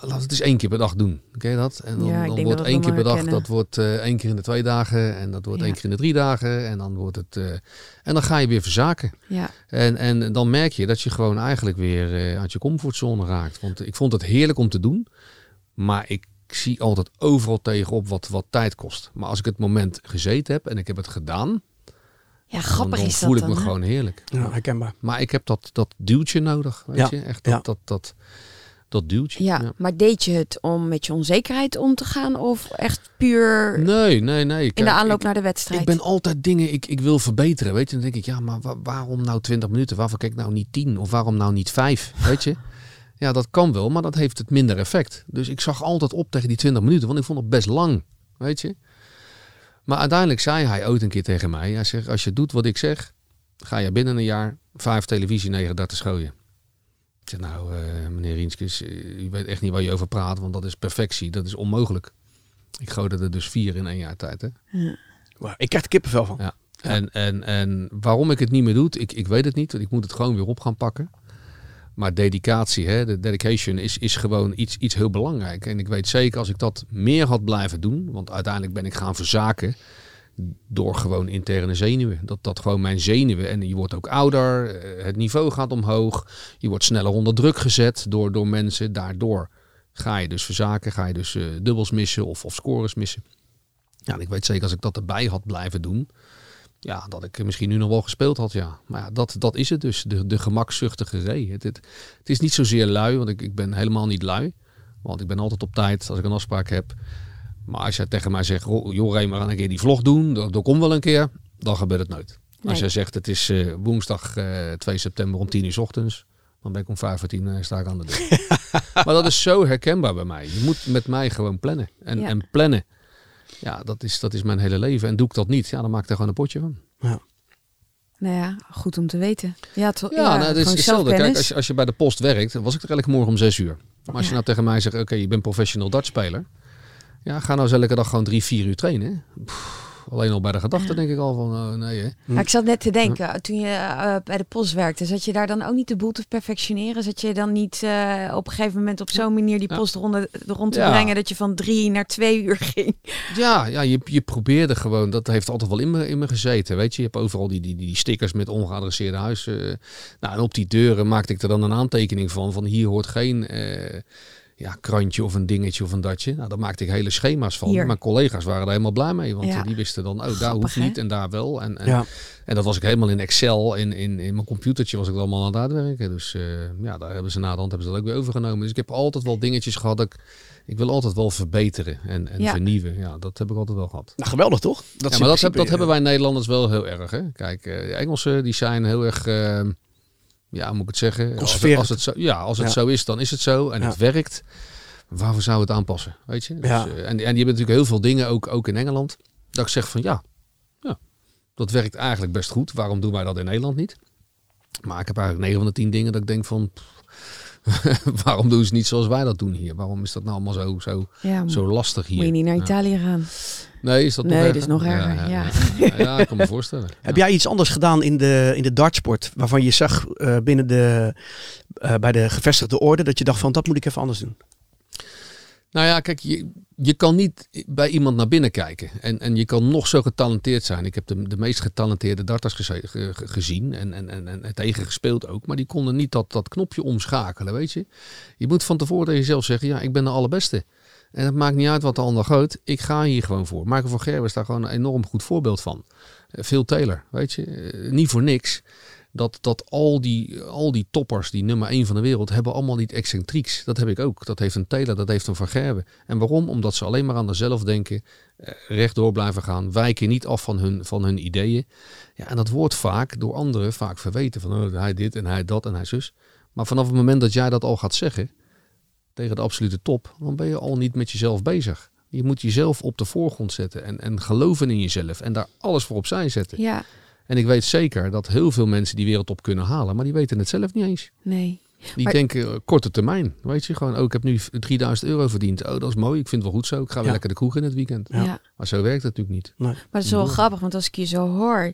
Laat het eens één keer per dag doen. Ken je dat? En dan, Ja, wordt één keer per dag, herkennen. dat wordt eh één keer in de twee dagen. En dat wordt Ja. één keer in de drie dagen. En dan wordt het. en dan ga je weer verzaken. Ja. En, en dan merk je dat je gewoon eigenlijk weer uit je comfortzone raakt. Want ik vond het heerlijk om te doen. Maar ik zie altijd overal tegenop wat, wat tijd kost. Maar als ik het moment gezeten heb en ik heb het gedaan, ja, grappig dan is dat voel ik dan, me gewoon heerlijk. Ja, herkenbaar. Maar ik heb dat, dat duwtje nodig. Weet Ja, je? Echt dat, ja. dat, dat, dat duwtje. Ja, maar deed je het om met je onzekerheid om te gaan of echt puur Nee, nee, nee. in de aanloop ik- naar de wedstrijd? Ik ben altijd dingen, ik, ik wil verbeteren, weet je. Dan denk ik, ja, maar wa- waarom nou 20 minuten? Waarvoor kijk ik nou niet 10? Of waarom nou niet 5? Weet je? Ja, dat kan wel, maar dat heeft het minder effect. Dus ik zag altijd op tegen die 20 minuten, want ik vond het best lang, weet je. Maar uiteindelijk zei hij ooit een keer tegen mij, hij zegt, als je doet wat ik zeg, ga je binnen een jaar vijf televisie 39 schooien. Ik zeg, nou, eh, meneer Rienskes, eh, u weet echt niet waar je over praat, want dat is perfectie, dat is onmogelijk. Ik gooide er dus vier in één jaar tijd, hè. Ja. Wow, ik krijg er kippenvel van. Ja. En, en, en waarom ik het niet meer doe, ik, ik weet het niet. Want ik moet het gewoon weer op gaan pakken. Maar dedicatie, hè, de dedication is, is gewoon iets, iets heel belangrijk. En ik weet zeker als ik dat meer had blijven doen, want uiteindelijk ben ik gaan verzaken door gewoon interne zenuwen. Dat, dat gewoon mijn zenuwen. En je wordt ook ouder, eh, het niveau gaat omhoog, je wordt sneller onder druk gezet door, door mensen. Daardoor ga je dus verzaken, ga je dus uh, dubbels missen of, of scores missen. Ja, en ik weet zeker als ik dat erbij had blijven doen, ja, dat ik misschien nu nog wel gespeeld had, ja. Maar ja, dat, dat is het dus, de, de gemakzuchtige ree. Het, het, het, is niet zozeer lui, want ik, ik ben helemaal niet lui. Want ik ben altijd op tijd als ik een afspraak heb. Maar als je tegen mij zegt, joh Ray, maar gaan een keer die vlog doen, dat, dat komt wel een keer, dan gebeurt het nooit. Als jij zegt, het is uh, woensdag uh, eh, 2 september om 10 uur s ochtends, dan ben ik om 5 voor 10 uh, sta ik aan de deur. maar dat is zo herkenbaar bij mij. Je moet met mij gewoon plannen. En, ja. en plannen ja, dat is, dat is mijn hele leven. En doe ik dat niet, ja, dan maak ik er gewoon een potje van. Ja. Nou ja, goed om te weten. Ja, ja, ja nou, het is hetzelfde. Kijk, als je, als je bij de post werkt, was ik er eigenlijk morgen om zes uur. Maar als je nou tegen mij zegt, oké, je bent professional dartspeler. Ja, ga nou eens elke dag gewoon drie, vier uur trainen. Alleen al bij de gedachte denk ik al van uh, nee. Hè. Maar ik zat net te denken, toen je uh, bij de post werkte, zat je daar dan ook niet de boel te perfectioneren? Zat je dan niet uh, op een gegeven moment op zo'n manier die post rond, rond te ja. brengen dat je van drie naar twee uur ging? Ja, ja je, je probeerde gewoon, dat heeft altijd wel in me, in me gezeten. Weet je, je hebt overal die, die, die stickers met ongeadresseerde huizen. nou, en op die deuren maakte ik er dan een aantekening van, van hier hoort geen ja, krantje of een dingetje of een datje. Nou, daar maakte ik hele schema's van. Hier. Mijn collega's waren er helemaal blij mee. Want die wisten dan, oh, daar hoeft niet en daar wel. En, en, ja. en dat was ik helemaal in Excel. In, in, in mijn computertje was ik allemaal aan het uitwerken. Dus uh, ja, daar hebben ze na de hand hebben ze dat ook weer overgenomen. Dus ik heb altijd wel dingetjes gehad. Dat ik, ik wil altijd wel verbeteren en, en vernieuwen. Ja, dat heb ik altijd wel gehad. Nou, geweldig toch? Dat, ja, maar dat, heb, dat hebben wij Nederlanders wel heel erg. Hè? Kijk, uh, de Engelsen die zijn heel erg... Uh, ja, moet ik het zeggen? Als het, als het, zo, ja, als het zo is, dan is het zo. En het werkt. Waarvoor zou het aanpassen? Weet je? Dus, ja. uh, en, en die hebben natuurlijk heel veel dingen, ook, ook in Engeland. Dat ik zeg van ja, ja, dat werkt eigenlijk best goed. Waarom doen wij dat in Nederland niet? Maar ik heb eigenlijk 9 van de 10 dingen dat ik denk van. waarom doen ze niet zoals wij dat doen hier? Waarom is dat nou allemaal zo, zo, ja, zo lastig hier? Moet je niet naar Italië gaan? Nee, is dat nee, nog dat is nog erger. Ja, ja. ja, ik kan me voorstellen. Heb jij iets anders gedaan in de, in de dartsport waarvan je zag uh, binnen de, uh, bij de gevestigde orde dat je dacht van dat moet ik even anders doen? Nou ja, kijk, je, je kan niet bij iemand naar binnen kijken. En, en je kan nog zo getalenteerd zijn. Ik heb de, meest getalenteerde darters gezien en, en, en, en tegen gespeeld ook. Maar die konden niet dat, dat knopje omschakelen, weet je. Je moet van tevoren tegen jezelf zeggen, ja, ik ben de allerbeste. En het maakt niet uit wat de ander gooit. Ik ga hier gewoon voor. Michael van Gerwen is daar gewoon een enorm goed voorbeeld van. Phil Taylor, weet je. Eh, niet voor niks dat, dat al, die, al die toppers, die nummer 1 van de wereld, hebben allemaal niet excentrieks. Dat heb ik ook. Dat heeft een Taylor, dat heeft een Van. En waarom? Omdat ze alleen maar aan zichzelf denken, eh, rechtdoor blijven gaan, wijken niet af van hun, van hun ideeën. Ja, en dat wordt vaak door anderen vaak verweten. Van oh, hij dit en hij dat en hij zus. Maar vanaf het moment dat jij dat al gaat zeggen, tegen de absolute top, dan ben je al niet met jezelf bezig. Je moet jezelf op de voorgrond zetten en, en geloven in jezelf en daar alles voor opzij zetten. Ja. En ik weet zeker dat heel veel mensen die wereld op kunnen halen, maar die weten het zelf niet eens. Nee. Die denken uh, korte termijn. Weet je, gewoon, oh, ik heb nu 3000 euro verdiend. Oh, dat is mooi. Ik vind het wel goed zo. Ik ga weer lekker de kroeg in het weekend. Ja. Maar zo werkt het natuurlijk niet. Nee. Maar het is wel grappig, want als ik je zo hoor,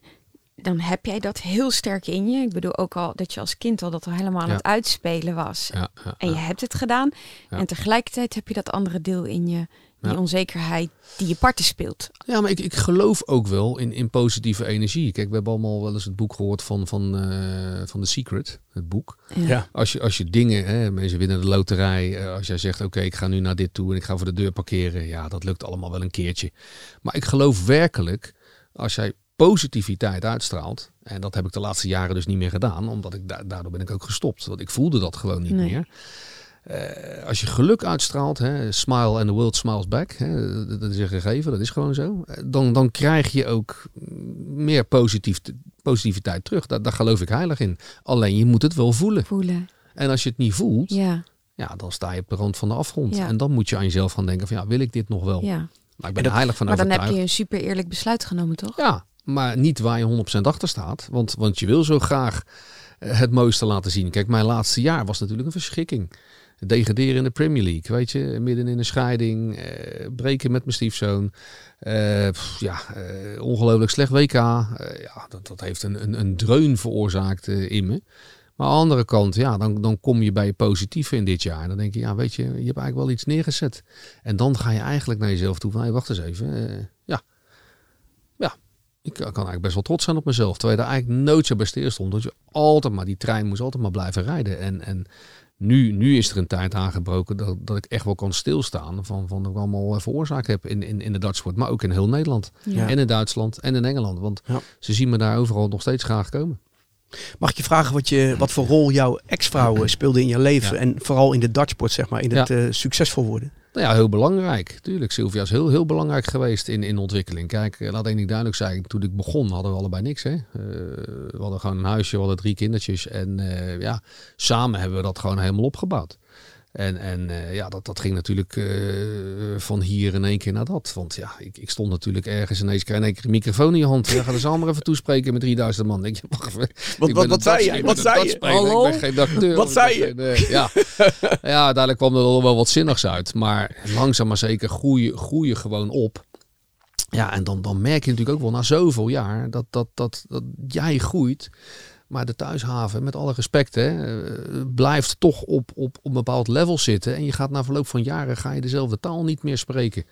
dan heb jij dat heel sterk in je. Ik bedoel ook al dat je als kind al dat al helemaal aan het uitspelen was. Ja, en je hebt het gedaan. En tegelijkertijd heb je dat andere deel in je die onzekerheid die je parten speelt. Ja, maar ik, ik geloof ook wel in, in positieve energie. Kijk, we hebben allemaal wel eens het boek gehoord van, van, uh, van The Secret, het boek. Ja. Als, je, als je dingen, hè, mensen winnen de loterij, uh, als jij zegt, oké, ik ga nu naar dit toe en ik ga voor de deur parkeren. Ja, dat lukt allemaal wel een keertje. Maar ik geloof werkelijk, als jij positiviteit uitstraalt, en dat heb ik de laatste jaren dus niet meer gedaan, omdat ik daardoor ben ik ook gestopt. Want ik voelde dat gewoon niet meer. Uh, als je geluk uitstraalt, hè, smile and the world smiles back, hè, dat is een gegeven, dat is gewoon zo. Eh, dan, dan krijg je ook meer positief, positiviteit terug. Daar, daar geloof ik heilig in. Alleen je moet het wel voelen. voelen. En als je het niet voelt, ja. Ja, dan sta je op de rand van de afgrond. Ja. En dan moet je aan jezelf gaan denken van ja, wil ik dit nog wel? Ja. Maar ik ben er heilig van Maar dan heb je een super eerlijk besluit genomen, toch? Ja, maar niet waar je 100% achter staat. Want, want je wil zo graag het mooiste laten zien. Kijk, mijn laatste jaar was natuurlijk een verschrikking. Degraderen in de Premier League, weet je, midden in een scheiding, breken met mijn stiefzoon. ja, ongelooflijk slecht WK. ja, dat, dat heeft een, een, een dreun veroorzaakt in me. Maar aan de andere kant, ja, dan, dan kom je bij je positieve in dit jaar. Dan denk je, ja, weet je, je hebt eigenlijk wel iets neergezet. En dan ga je eigenlijk naar jezelf toe van, hey, wacht eens even. Uh, ja, ja, ik kan eigenlijk best wel trots zijn op mezelf. Terwijl je daar eigenlijk nooit zo bij stond. Dat je altijd maar, die trein moest altijd maar blijven rijden. En, en nu, nu is er een tijd aangebroken dat, dat ik echt wel kan stilstaan van, van wat ik allemaal veroorzaakt heb in, in, in de dartsport. Maar ook in heel Nederland. En in Duitsland en in Engeland. Want ze zien me daar overal nog steeds graag komen. Mag ik je vragen wat, je, wat voor rol jouw ex-vrouw speelde in je leven? En vooral in de dartsport, zeg maar, in het uh, succesvol worden? Nou ja, heel belangrijk. Tuurlijk, Sylvia is heel, heel belangrijk geweest in, in ontwikkeling. Kijk, eh, laat één ding duidelijk zijn. Toen ik begon hadden we allebei niks. Hè? Uh, we hadden gewoon een huisje, we hadden drie kindertjes. En uh, ja, samen hebben we dat gewoon helemaal opgebouwd. En, en uh, ja, dat, dat ging natuurlijk uh, van hier in één keer naar dat. Want ja, ik, ik stond natuurlijk ergens ineens krijg in één keer een microfoon in je hand. Ja, ga er allemaal even toespreken met 3000 man. Denk je, wacht even. Wat, wat, wat zei je? Wat zei je? Hallo? Ik ben geen acteur. Wat zei je? uh, ja. ja, uiteindelijk kwam er wel wat zinnigs uit. Maar langzaam maar zeker groeien, groeien gewoon op. Ja, en dan, dan merk je natuurlijk ook wel na zoveel jaar dat, dat, dat, dat jij groeit. Maar de thuishaven, met alle respect, hè, eh, blijft toch op, op, op een bepaald level zitten. En je gaat na verloop van jaren ga je dezelfde taal niet meer spreken.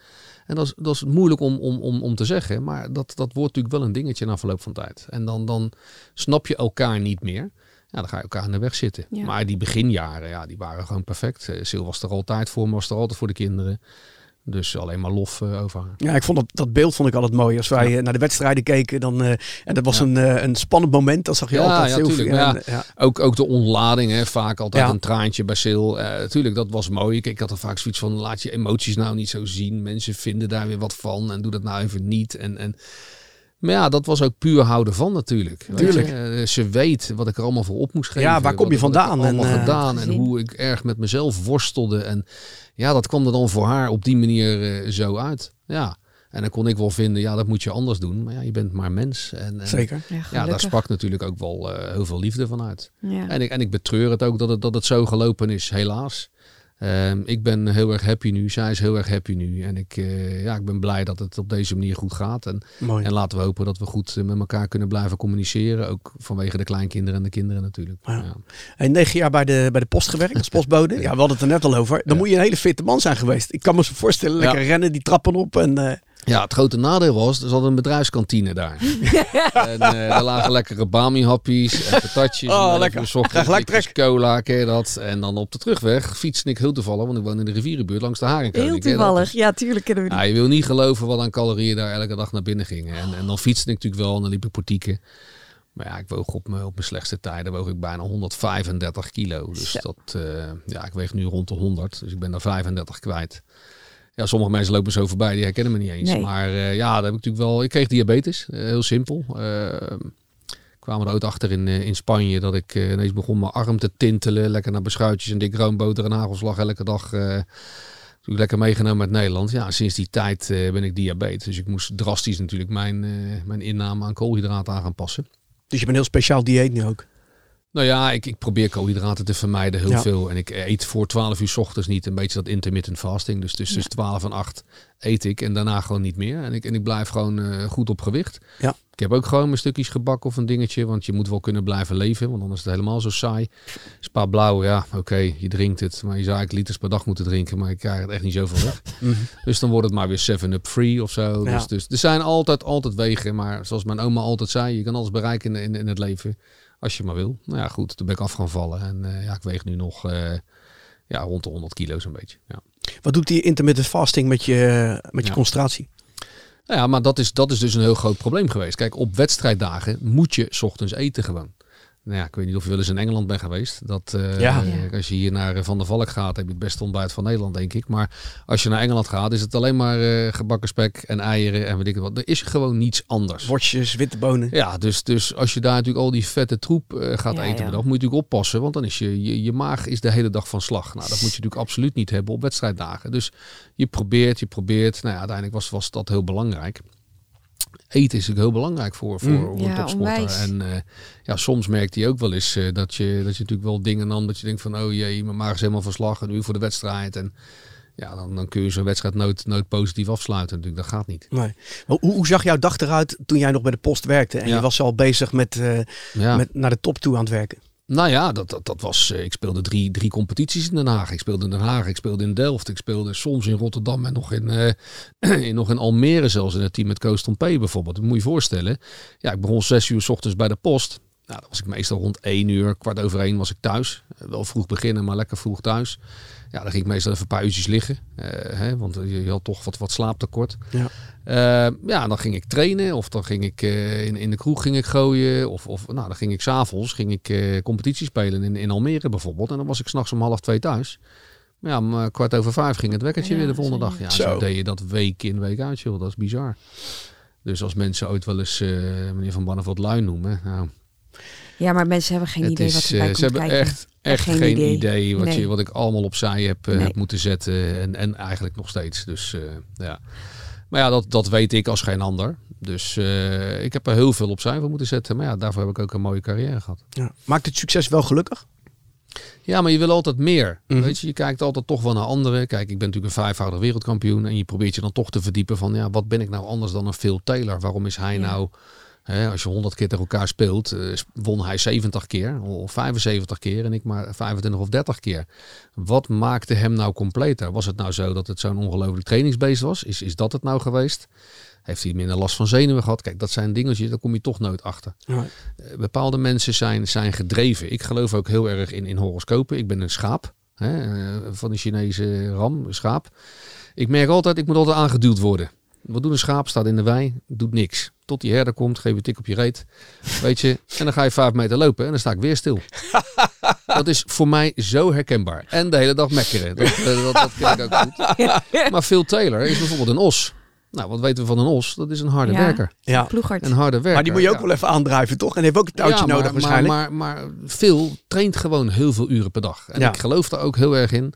En dat is, dat is moeilijk om, om, om, om te zeggen. Maar dat, dat wordt natuurlijk wel een dingetje na verloop van tijd. En dan, dan snap je elkaar niet meer. Ja, dan ga je elkaar in de weg zitten. Maar die beginjaren, ja, die waren gewoon perfect. Eh, Sil was er altijd voor me, was er altijd voor de kinderen. Dus alleen maar lof uh, over haar. Ja, ik vond dat, dat beeld vond ik altijd mooi. Als wij ja. Eh, naar de wedstrijden keken, dan, uh, en dat was ja. een, uh, een spannend moment. Dan zag je ja, altijd ja, tuurlijk, en, ja. Ook, ook de ontlading, hè, vaak altijd een traantje bij Sil. Natuurlijk, dat was mooi. Ik, ik had er vaak zoiets van, laat je emoties nou niet zo zien. Mensen vinden daar weer wat van en doe dat nou even niet. En, en maar ja, dat was ook puur houden van natuurlijk. Tuurlijk. Je? Ze weet wat ik er allemaal voor op moest geven. Ja, waar kom je vandaan? en, allemaal gedaan en hoe ik erg met mezelf worstelde. En ja, dat kwam er dan voor haar op die manier uh, zo uit. Ja. En dan kon ik wel vinden, ja, dat moet je anders doen. Maar ja, je bent maar mens. En, en Zeker. Ja, ja, daar sprak natuurlijk ook wel uh, heel veel liefde van uit. Ja. En, ik, en ik betreur het ook dat het, dat het zo gelopen is, helaas. Um, ik ben heel erg happy nu. Zij is heel erg happy nu. En ik, uh, ja, ik ben blij dat het op deze manier goed gaat. En, en laten we hopen dat we goed met elkaar kunnen blijven communiceren. Ook vanwege de kleinkinderen en de kinderen natuurlijk. Ja. Ja. En negen jaar bij de, bij de post gewerkt als postbode. ja, we hadden het er net al over. Dan moet je een hele fitte man zijn geweest. Ik kan me zo voorstellen, lekker rennen, die trappen op. En, uh... Ja, het grote nadeel was, er zat een bedrijfskantine daar. en uh, daar lagen lekkere bami-happies en patatjes. Oh, en lekker. Trek. cola, ken je dat? En dan op de terugweg fietste ik heel toevallig, want ik woon in de rivierenbuurt langs de Haringkoning. Heel toevallig, ja, tuurlijk kennen we die. Ja, je wil niet geloven wat aan calorieën daar elke dag naar binnen gingen. En, en dan fietste ik natuurlijk wel en dan liep ik portieken. Maar ja, ik woog op mijn, op mijn slechtste tijden woog ik bijna 135 kilo. Dus ja. dat, uh, ja, ik weeg nu rond de 100. Dus ik ben daar 35 kwijt. Ja, sommige mensen lopen zo voorbij, die herkennen me niet eens. Nee. Maar uh, ja, dat heb ik natuurlijk wel. Ik kreeg diabetes, uh, heel simpel. Uh, kwamen er ooit achter in, in Spanje dat ik ineens begon mijn arm te tintelen. Lekker naar beschuitjes en dik roomboter en hagelslag elke dag. toen lekker meegenomen uit Nederland. Ja, sinds die tijd ben ik diabetes. Dus ik moest drastisch natuurlijk mijn, mijn inname aan koolhydraten aan gaan passen. Dus je bent heel speciaal dieet nu ook? Nou ja, ik, ik probeer koolhydraten te vermijden heel ja. veel. En ik eet voor 12 uur s ochtends niet. Een beetje dat intermittent fasting. Dus tussen ja. 12 en 8 eet ik en daarna gewoon niet meer. En ik, en ik blijf gewoon uh, goed op gewicht. Ja. Ik heb ook gewoon mijn stukjes gebak of een dingetje. Want je moet wel kunnen blijven leven. Want anders is het helemaal zo saai. Spa blauw, ja, oké, okay, je drinkt het. Maar je zou eigenlijk liters per dag moeten drinken. Maar ik krijg het echt niet zoveel weg. mm -hmm. Dus dan wordt het maar weer 7-up free of zo. Ja. Dus, dus er zijn altijd, altijd wegen. Maar zoals mijn oma altijd zei, je kan alles bereiken in, in, in het leven. Als je maar wil. Nou ja, goed, toen ben ik af gaan vallen. En uh, ja, ik weeg nu nog uh, ja, rond de 100 kilo zo'n beetje. Ja. Wat doet die intermittent fasting met je, met je ja. concentratie? Nou ja, maar dat is, dat is dus een heel groot probleem geweest. Kijk, op wedstrijddagen moet je 's ochtends eten gewoon. Nou ja, ik weet niet of je wel eens in Engeland bent geweest. Dat, uh, ja. Als je hier naar Van der Valk gaat, heb je het beste ontbijt van Nederland, denk ik. Maar als je naar Engeland gaat, is het alleen maar uh, gebakken spek en eieren en weet ik wat. Er is gewoon niets anders. Wortjes, witte bonen. Ja, dus, dus als je daar natuurlijk al die vette troep uh, gaat ja, eten, ja. dan moet je natuurlijk oppassen. Want dan is je, je, je maag is de hele dag van slag. Nou, dat moet je natuurlijk absoluut niet hebben op wedstrijddagen. Dus je probeert, je probeert. Nou ja, uiteindelijk was, was dat heel belangrijk. Eten is natuurlijk heel belangrijk voor, voor, Mm. voor een Ja, topsporter. onwijs. En eh, ja, soms merkt hij ook wel eens eh, dat, je, dat je natuurlijk wel dingen nam dat je denkt van oh jee, mijn maag is helemaal verslag en nu voor de wedstrijd. En ja, dan, dan kun je zo'n wedstrijd nooit, nooit positief afsluiten. Natuurlijk, dat gaat niet. Nee. Hoe, hoe zag jouw dag eruit toen jij nog bij de post werkte en Ja. je was al bezig met, eh, Ja. met naar de top toe aan het werken? Nou ja, dat, dat, dat was. eh, Ik speelde drie, drie competities in Den Haag. Ik speelde in Den Haag, ik speelde in Delft, ik speelde soms in Rotterdam en nog in, eh, in, nog in Almere zelfs in het team met Koos P. bijvoorbeeld. Dat moet je je voorstellen. Ja, ik begon zes uur s ochtends bij de post. Nou, dan was ik meestal rond één uur, kwart over één was ik thuis. Eh, Wel vroeg beginnen, maar lekker vroeg thuis. Ja, dan ging ik meestal even een paar uurtjes liggen. eh, hè, want je, je had toch wat, wat slaaptekort. Ja. Eh, ja, dan ging ik trainen of dan ging ik eh, in, in de kroeg ging ik gooien. Of, of nou, dan ging ik s'avonds ging ik eh, competitie spelen in, in Almere bijvoorbeeld. En dan was ik s'nachts om half twee thuis. Maar ja, om eh, kwart over vijf ging het wekkertje Ja, weer de volgende dag. Ja, Zo. zo deed je dat week in, week uit, joh. Dat is bizar. Dus als mensen ooit wel eens eh, meneer Van Banneveld lui noemen. Nou, Ja, maar mensen hebben geen het idee wat is, erbij eh, komt ze hebben kijken. echt, echt geen geen, idee. idee, wat, Nee. je, wat ik allemaal opzij heb, eh, Nee. heb moeten zetten. En, en eigenlijk nog steeds. Dus eh, ja. Maar ja, dat, dat weet ik als geen ander. Dus eh, ik heb er heel veel opzij voor moeten zetten. Maar ja, daarvoor heb ik ook een mooie carrière gehad. Ja. Maakt het succes wel gelukkig? Ja, maar je wil altijd meer. Mhm. Weet je, je kijkt altijd toch wel naar anderen. Kijk, ik ben natuurlijk een vijfvoudig wereldkampioen. En je probeert je dan toch te verdiepen van, ja, wat ben ik nou anders dan een Phil Taylor? Waarom is hij Ja. nou, hè, als je 100 keer tegen elkaar speelt, eh, won hij 70 keer of 75 keer en ik maar 25 of 30 keer. Wat maakte hem nou completer? Was het nou zo dat het zo'n ongelooflijk trainingsbeest was? Is, is dat het nou geweest? Heeft hij minder last van zenuwen gehad? Kijk, dat zijn dingetjes, daar kom je toch nooit achter. Ja. Eh, bepaalde mensen zijn, zijn gedreven. Ik geloof ook heel erg in, in horoscopen. Ik ben een schaap hè, eh, van de Chinese ram, schaap. Ik merk altijd, ik moet altijd aangeduwd worden. Wat doet een schaap? Staat in de wei, doet niks. Tot die herder komt, geef je een tik op je reet. Weet je, en dan ga je vijf meter lopen en dan sta ik weer stil. dat is voor mij zo herkenbaar. En de hele dag mekkeren. Dat, eh, dat, dat ken ik ook goed. Maar Phil Taylor is bijvoorbeeld een os. Nou, wat weten we van een os? Dat is een harde Ja. werker. Ja. Ploegert. Een harde werker. Maar die moet je ook ja. wel even aandrijven, toch? En heeft ook een touwtje Ja, maar- nodig waarschijnlijk. Maar, maar, maar Phil traint gewoon heel veel uren per dag. En Ja. ik geloof daar ook heel erg in.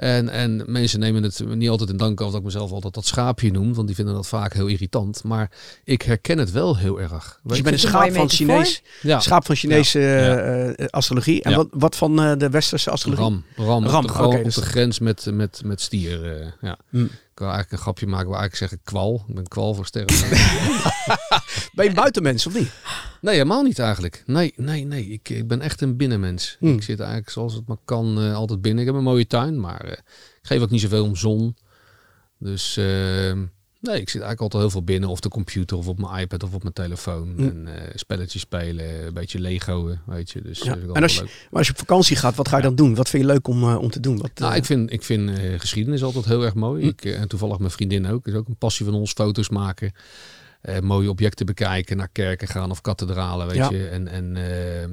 En, en mensen nemen het niet altijd in dank af dat ik mezelf altijd dat schaapje noem. Want die vinden dat vaak heel irritant. Maar ik herken het wel heel erg. dus je bent een schaap van. Chinees, ja, schaap van Chinese Ja. eh, eh, astrologie. En Ja. wat, wat van eh, de westerse astrologie? ram. Ram, Ram, op, de, op dus de grens met, met, met stier. eh, ja. Hm. Ik wil eigenlijk een grapje maken waar ik zeggen kwal. Ik ben kwal voor sterren. Ben je buitenmens of niet? Nee, helemaal niet eigenlijk. Nee, nee, nee. Ik, ik ben echt een binnenmens. Hmm. Ik zit eigenlijk zoals het maar kan eh, altijd binnen. Ik heb een mooie tuin, maar eh, ik geef ook niet zoveel om zon. Dus eh, nee, ik zit eigenlijk altijd heel veel binnen. Of de computer, of op mijn iPad, of op mijn telefoon. Hmm. En eh, spelletjes spelen, een beetje Legoen, weet je. Dus Ja. En als je, leuk. maar als je op vakantie gaat, wat ga je dan doen? Wat vind je leuk om, eh, om te doen? Wat, Nou, eh, ik vind, ik vind geschiedenis altijd heel erg mooi. Hm. Ik, en toevallig mijn vriendin ook. Is ook een passie van ons, foto's maken. mooie objecten bekijken, naar kerken gaan of kathedralen, weet Ja. je. En, en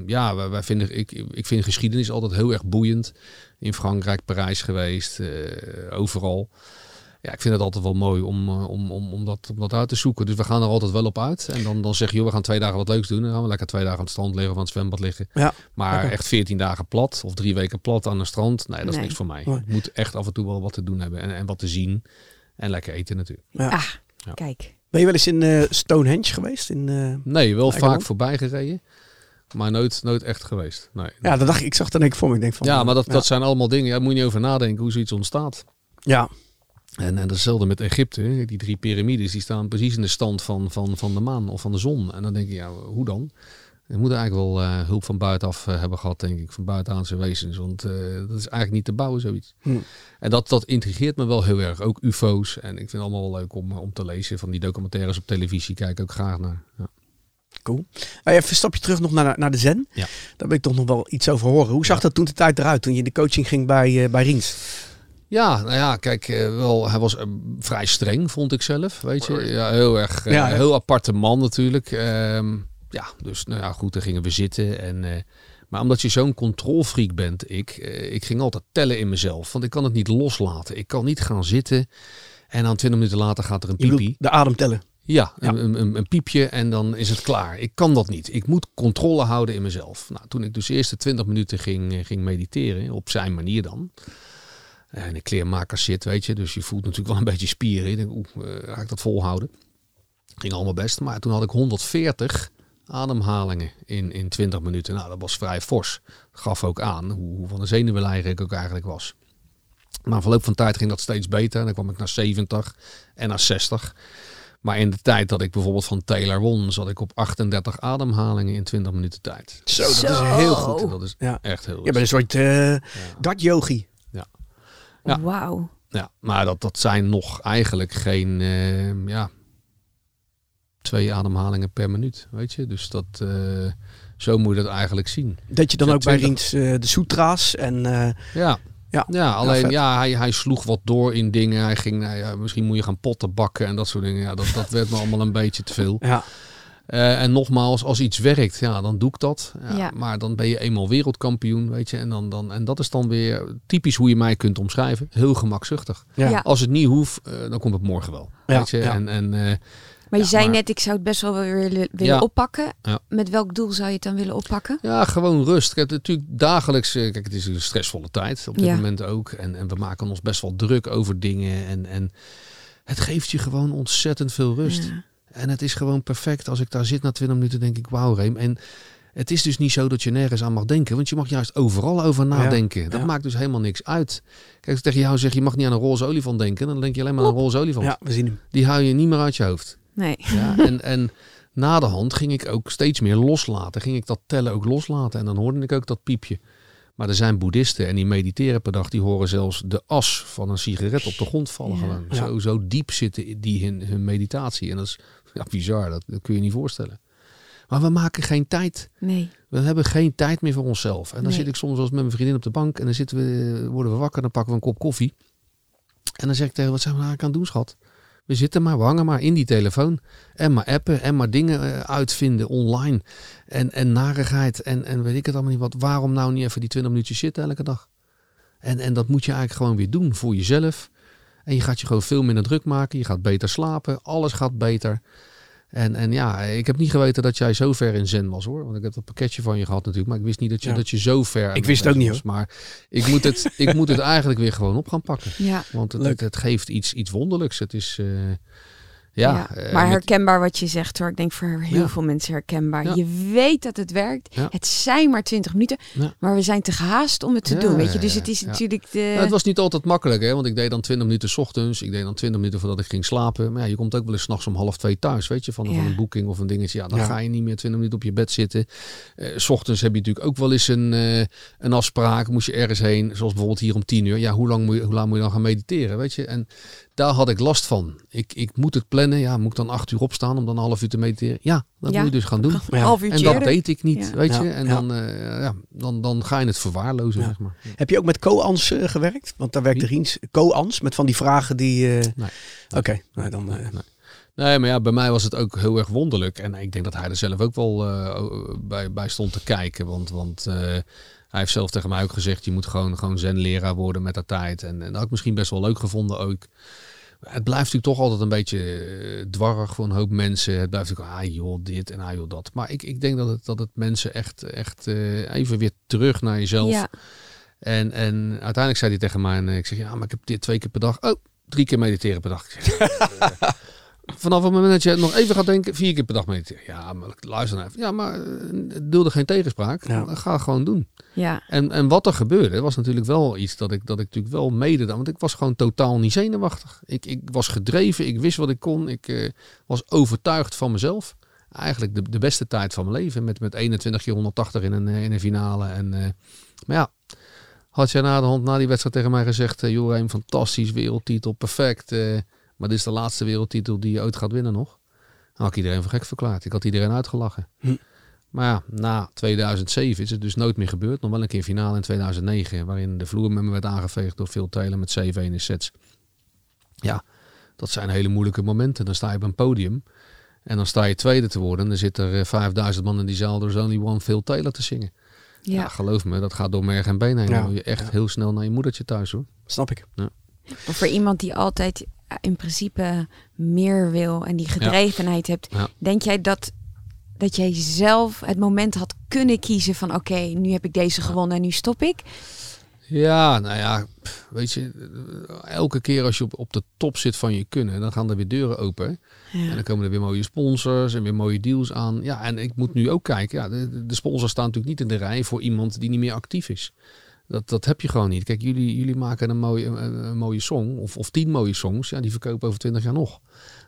ja, wij, wij vinden, ik, ik vind geschiedenis altijd heel erg boeiend. In Frankrijk, Parijs geweest, overal. Ja, ik vind het altijd wel mooi om, eh, om, om, om, dat, om dat uit te zoeken. Dus we gaan er altijd wel op uit. En dan, dan zeg je, joh, we gaan twee dagen wat leuks doen. Dan gaan we lekker twee dagen aan het strand liggen of aan het zwembad liggen. Ja, Maar lekker. echt 14 dagen plat of drie weken plat aan een strand. Nee, dat is Nee. niks voor mij. Ik moet echt af en toe wel wat te doen hebben. En, en wat te zien. En lekker eten natuurlijk. Ja. Ah, Ja. kijk. Ben je wel eens in eh, Stonehenge geweest? In, eh, Nee, wel vaak voorbij gereden. Maar nooit, nooit echt geweest. Nee. Ja, dat dacht ik. Ik zag dan ik voor me. Ik denk van, Ja, maar dat, ja. dat zijn allemaal dingen. Ja, daar moet je niet over nadenken hoe zoiets ontstaat. Ja, En, en hetzelfde met Egypte. Die drie piramides die staan precies in de stand van, van, van de maan of van de zon. En dan denk je, ja, hoe dan? Je moet eigenlijk wel eh, hulp van buitenaf eh, hebben gehad, denk ik. Van buitenaanse wezens. Want eh, dat is eigenlijk niet te bouwen, zoiets. Hm. En dat, dat intrigeert me wel heel erg. Ook ufo's. En ik vind het allemaal wel leuk om, om te lezen. Van die documentaires op televisie kijk ik ook graag naar. Ja. cool. Even een stapje terug nog naar, naar de Zen. Ja. Daar ben ik toch nog wel iets over horen. Hoe zag Ja. dat toen de tijd eruit? Toen je in de coaching ging bij, bij Riens? Ja, nou ja, kijk, eh, wel, hij was eh, vrij streng, vond ik zelf. Weet je, ja, heel erg, eh, Ja, heel aparte man natuurlijk. Ehm, ja, dus nou ja, goed, dan gingen we zitten. En, eh, maar omdat je zo'n controlfreak bent, ik, ik ging altijd tellen in mezelf. Want ik kan het niet loslaten. Ik kan niet gaan zitten en dan twintig minuten later gaat er een Je bedoelt piepie. de adem tellen. Ja, Ja. Een, een, een piepje en dan is het klaar. Ik kan dat niet. Ik moet controle houden in mezelf. Nou, toen ik dus de eerste 20 minuten ging, ging mediteren, op zijn manier dan. En ik kleermaker zit, weet je. Dus je voelt natuurlijk wel een beetje spieren. Ik denk, oeh, eh, ga ik dat volhouden? Ging allemaal best. Maar toen had ik 140 ademhalingen in, in 20 minuten. Nou, dat was vrij fors. Gaf ook aan hoe, hoe van de zenuwleier ik ook eigenlijk was. Maar verloop van tijd ging dat steeds beter. En dan kwam ik naar 70 en naar 60. Maar in de tijd dat ik bijvoorbeeld van Taylor won, zat ik op 38 ademhalingen in 20 minuten tijd. Zo, dat is heel goed. Dat is Ja. echt heel Je bent een soort eh dat yogi. Ja. Wauw. Ja, maar dat, dat zijn nog eigenlijk geen eh, ja, twee ademhalingen per minuut. Weet je, dus dat, eh, zo moet je dat eigenlijk zien. Dat je dan ook bij 20. Riens eh, de soetra's en eh, Ja, ja. ja alleen ja, hij, hij sloeg wat door in dingen. Hij ging, nou ja, misschien moet je gaan potten bakken en dat soort dingen. Ja, dat, dat werd me allemaal een beetje te veel. Ja, Eh, en nogmaals, als iets werkt, ja, dan doe ik dat. Ja, Ja. Maar dan ben je eenmaal wereldkampioen, weet je. En, dan, dan, en dat is dan weer typisch hoe je mij kunt omschrijven. Heel gemakzuchtig. ja. Ja. Als het niet hoeft, eh, dan komt het morgen wel. Ja, weet je? ja. En, en eh, Maar je Ja, zei maar- net, ik zou het best wel weer willen, willen Ja. oppakken. Ja. Met welk doel zou je het dan willen oppakken? ja, gewoon rust. Kijk, natuurlijk dagelijks, eh, kijk, het is een stressvolle tijd op dit Ja. moment ook. En, en we maken ons best wel druk over dingen. En, en het geeft je gewoon ontzettend veel rust. Ja. En het is gewoon perfect. Als ik daar zit na 20 minuten, denk ik, wauw, Reem. En het is dus niet zo dat je nergens aan mag denken. Want je mag juist overal over nadenken. Dat ja. maakt dus helemaal niks uit. Kijk, als ik tegen jou zeg, je mag niet aan een roze olifant denken. Dan denk je alleen maar aan een roze olifant. ja, we zien hem. Die hou je niet meer uit je hoofd. Nee. Ja, en, en na de hand ging ik ook steeds meer loslaten. Ging ik dat tellen ook loslaten. En dan hoorde ik ook dat piepje. Maar er zijn boeddhisten en die mediteren per dag. Die horen zelfs de as van een sigaret op de grond vallen. Gewoon. Ja. Zo, zo diep zitten die in hun meditatie. En dat is ja, bizar. Dat, dat kun je niet voorstellen. Maar we maken geen tijd. Nee. We hebben geen tijd meer voor onszelf. En dan Nee. zit ik soms eens met mijn vriendin op de bank. En dan zitten we, worden we wakker. Dan pakken we een kop koffie. En dan zeg ik tegen wat zijn we nou aan het doen, schat? We zitten maar, we hangen maar in die telefoon. En maar appen en maar dingen eh, uitvinden online. En, en narigheid en, en weet ik het allemaal niet wat. Waarom nou niet even die 20 minuutjes zitten elke dag? En, en dat moet je eigenlijk gewoon weer doen voor jezelf. En je gaat je gewoon veel minder druk maken. Je gaat beter slapen. Alles gaat beter. En, en ja, ik heb niet geweten dat jij zo ver in zen was hoor. Want ik heb dat pakketje van je gehad natuurlijk. Maar ik wist niet dat je, Ja. dat je zo ver Ik wist het ook niet, was. Maar ik moet, het, ik moet het eigenlijk weer gewoon op gaan pakken. Ja. Want het, het geeft iets, iets wonderlijks. Het is, eh, ja. eh, maar herkenbaar wat je zegt hoor. Ik denk voor heel Ja. veel mensen herkenbaar. Ja. Je weet dat het werkt. Ja. Het zijn maar 20 minuten. Ja. Maar we zijn te gehaast om het te Ja, doen. Weet je? Dus het is ja. natuurlijk de. Nou, het was niet altijd makkelijk, hè? want ik deed dan 20 minuten 's ochtends. Ik deed dan 20 minuten voordat ik ging slapen. Maar ja, je komt ook wel eens 's nachts om half twee thuis, weet je, van, Ja. van een boeking of een dingetje. Ja, dan Ja. ga je niet meer 20 minuten op je bed zitten. Eh, s ochtends heb je natuurlijk ook wel eens een, eh, een afspraak. Moest je ergens heen, zoals bijvoorbeeld hier om 10 uur. Ja, hoe lang moet je, hoe lang moet je dan gaan mediteren, weet je? En daar had ik last van. Ik, ik moet het plannen. Ja, moet ik dan 8 uur opstaan om dan een half uur te mediteren? Ja, dat Ja. moet je dus gaan doen. Half uurtje En dat eerder. deed ik niet, Ja. weet je. En ja. dan, eh, ja, dan, dan ga je het verwaarlozen, Ja. zeg maar. Heb je ook met Coans eh, gewerkt? Want daar werkte? Riens. Coans, met van die vragen die... eh, Nee. Oké, nou dan... eh, Nee, maar ja, bij mij was het ook heel erg wonderlijk. En ik denk dat hij er zelf ook wel eh, bij, bij stond te kijken. Want, want eh, hij heeft zelf tegen mij ook gezegd... je moet gewoon, gewoon zen-leraar worden met de tijd. En, en dat had ik misschien best wel leuk gevonden ook. Het blijft natuurlijk toch altijd een beetje eh, dwarrig voor een hoop mensen. Het blijft natuurlijk, ah joh, dit en ah joh, dat. Maar ik, ik denk dat het, dat het mensen echt, echt eh, even weer terug naar jezelf... Ja. En, en uiteindelijk zei hij tegen mij, en ik zeg, ja, maar ik heb dit twee keer per dag. Oh, drie keer mediteren per dag. Vanaf het moment dat je nog even gaat denken, vier keer per dag mediteren. Ja, maar luister nou even. Ja, maar eh, deel er geen tegenspraak. Ja. Ga het gewoon doen. Ja. En, en wat er gebeurde, was natuurlijk wel iets dat ik, dat ik natuurlijk wel mede... Want ik was gewoon totaal niet zenuwachtig. Ik, ik was gedreven, ik wist wat ik kon. Ik eh, was overtuigd van mezelf. Eigenlijk de, de beste tijd van mijn leven. Met, met 21 keer 180 in een, eh, in een finale. En, eh, maar ja, had jij na de hand na die wedstrijd tegen mij gezegd... Uh, Jorijn, fantastisch, wereldtitel, perfect. eh, maar dit is de laatste wereldtitel die je ooit gaat winnen nog. Dan had ik iedereen voor gek verklaard. Ik had iedereen uitgelachen. Hm. Maar ja, na 2007 is het dus nooit meer gebeurd. Nog wel een keer finale in 2009, waarin de vloer met me werd aangeveegd door Phil Taylor met 7-1 in sets. Ja, dat zijn hele moeilijke momenten. Dan sta je op een podium en dan sta je tweede te worden. En dan zit er eh, 5000 man in die zaal door Only One Phil Taylor te zingen. Ja. Ja. geloof me, dat gaat door merg en been heen. Ja. Dan wil je echt Ja. heel snel naar je moedertje thuis hoor. snap ik. Maar voor iemand die altijd eh, in principe meer wil en die gedrevenheid hebt, Ja. denk jij dat, dat jij zelf het moment had kunnen kiezen van oké, nu heb ik deze gewonnen en nu stop ik? Ja, nou ja, weet je, elke keer als je op, op de top zit van je kunnen, dan gaan er weer deuren open. Ja. En dan komen er weer mooie sponsors en weer mooie deals aan. Ja, en ik moet nu ook kijken, ja, de, de sponsors staan natuurlijk niet in de rij voor iemand die niet meer actief is. Dat, dat heb je gewoon niet. Kijk, jullie, jullie maken een mooie, een, mooie song, of, of tien mooie songs, ja, die verkopen over twintig jaar nog.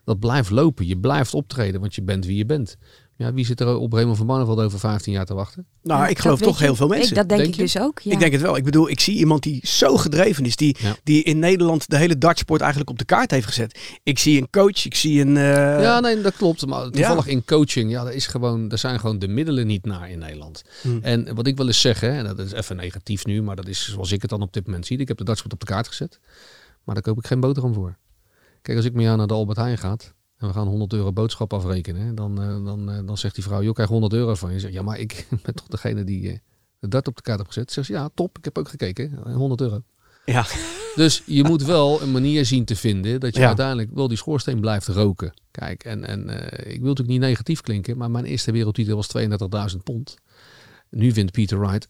Dat blijft lopen, je blijft optreden, want je bent wie je bent. Ja, wie zit er op Raymond van Barneveld over 15 jaar te wachten? Nou, ik geloof toch heel veel mensen. Ik, dat denk, ik dus ook. Ja. Ik denk het wel. Ik bedoel, ik zie iemand die zo gedreven is, die, die in Nederland de hele dartsport eigenlijk op de kaart heeft gezet. Ik zie een coach, ik zie een. Uh... Ja, nee, dat klopt. Maar toevallig in coaching, ja, er is gewoon, er zijn gewoon de middelen niet naar in Nederland. Hmm. En wat ik wil eens zeggen, en dat is even negatief nu, maar dat is zoals ik het dan op dit moment zie. Ik heb de dartsport op de kaart gezet, maar daar koop ik geen boterham voor. Kijk, als ik met jou naar de Albert Heijn gaat, en we gaan 100 euro boodschap afrekenen, dan, uh, dan, uh, dan zegt die vrouw, je krijgt 100 euro van je. Zegt, ja, maar ik ben toch degene die de dart op de kaart heb gezet. Zegt ja, top, ik heb ook gekeken, 100 euro. Ja. Dus je moet wel een manier zien te vinden dat je uiteindelijk wel die schoorsteen blijft roken. Kijk, en, en ik wil natuurlijk niet negatief klinken, maar mijn eerste wereldtitel was 32.000 pond. Nu vindt Peter Wright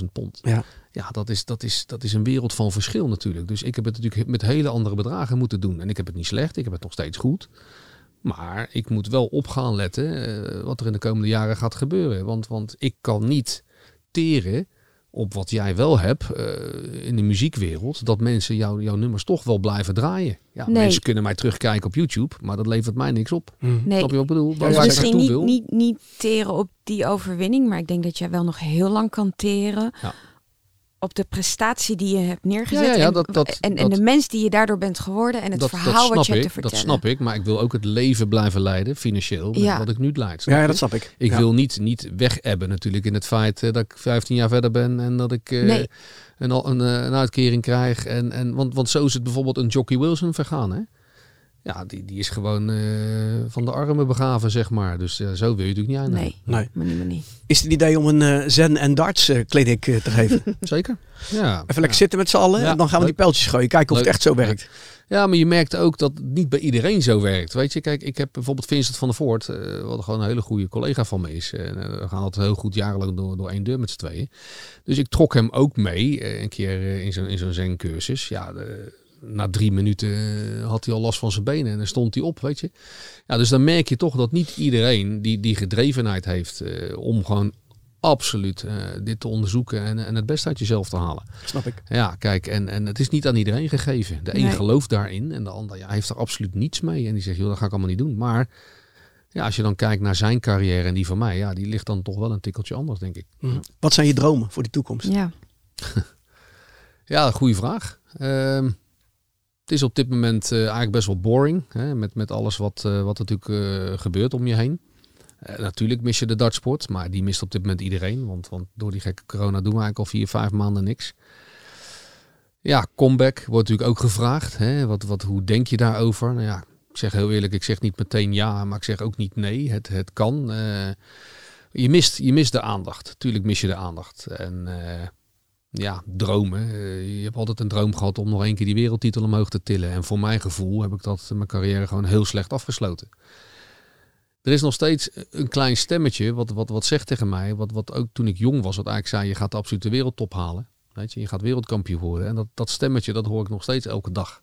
500.000 pond. Ja. Ja, dat is, dat, is, dat is een wereld van verschil natuurlijk. Dus ik heb het natuurlijk met hele andere bedragen moeten doen. En ik heb het niet slecht, ik heb het nog steeds goed. Maar ik moet wel op gaan letten uh, wat er in de komende jaren gaat gebeuren. Want, want ik kan niet teren op wat jij wel hebt uh, in de muziekwereld, dat mensen jou, jouw nummers toch wel blijven draaien. Ja, nee. Mensen kunnen mij terugkijken op YouTube, maar dat levert mij niks op. Mm. Nee. Snap je wat ik bedoel? Ja, dus misschien niet, niet, niet teren op die overwinning, maar ik denk dat jij wel nog heel lang kan teren. Ja op de prestatie die je hebt neergezet. Ja, ja, dat, dat, en, en, de mens die je daardoor bent geworden en het verhaal wat je hebt te vertellen. Dat snap ik, maar ik wil ook het leven blijven leiden, financieel, ja. wat ik nu leid. Ja, dat snap ik. Ik wil niet, niet weg hebben natuurlijk in het feit uh, dat ik 15 jaar verder ben en dat ik uh, nee. een, een, eh, een, uitkering krijg. En, en, want, want zo is het bijvoorbeeld een Jockey Wilson vergaan. Hè? Ja, die, die is gewoon uh, van de armen begraven, zeg maar. Dus uh, zo wil je natuurlijk niet eindigen. Nee, nee. Maar niet. Is het idee om een uh, zen- en darts kliniek te geven? Zeker, ja. Even lekker zitten met z'n allen ja, en dan gaan we die pijltjes gooien. Kijken of Leuk. het echt zo werkt. Ja, maar je merkt ook dat het niet bij iedereen zo werkt. Weet je, kijk, ik heb bijvoorbeeld Vincent van der Voort, wat gewoon een hele goede collega van me is. En, we gaan altijd heel goed jarenlang door, door één deur met z'n tweeën. Dus ik trok hem ook mee, een keer in zo'n in zo'n zen-cursus. Ja, de, na drie minuten eh, had hij al last van zijn benen en dan stond hij op, weet je. Ja, dus dan merk je toch dat niet iedereen die, die gedrevenheid heeft uh, om gewoon absoluut uh, dit te onderzoeken en, en het beste uit jezelf te halen. Snap ik. Ja, kijk, en, en het is niet aan iedereen gegeven. De een nee. gelooft daarin en de ander ja, heeft er absoluut niets mee. En die zegt, joh, dat ga ik allemaal niet doen. Maar ja, als je dan kijkt naar zijn carrière en die van mij, ja, die ligt dan toch wel een tikkeltje anders, denk ik. Mm. Wat zijn je dromen voor die toekomst? Ja, ja goede vraag. Uh, het is op dit moment uh, eigenlijk best wel boring. Hè, met, met alles wat, uh, wat natuurlijk uh, gebeurt om je heen. natuurlijk mis je de dartsport, maar die mist op dit moment iedereen. Want, want door die gekke corona doen we eigenlijk al vier, vijf maanden niks. Ja, comeback wordt natuurlijk ook gevraagd. Hè? Wat, wat, hoe denk je daarover? Nou ja, ik zeg heel eerlijk, ik zeg niet meteen ja, maar ik zeg ook niet nee. Het, het kan. je, mist, je mist de aandacht. Tuurlijk mis je de aandacht. En ja, dromen. Uh, je hebt altijd een droom gehad om nog één keer die wereldtitel omhoog te tillen. En voor mijn gevoel heb ik dat mijn carrière gewoon heel slecht afgesloten. Er is nog steeds een klein stemmetje wat, wat, wat zegt tegen mij, wat, wat ook toen ik jong was, wat eigenlijk zei, je gaat de absolute wereldtop halen. Weet je, je gaat wereldkampioen worden. En dat, dat stemmetje, dat hoor ik nog steeds elke dag.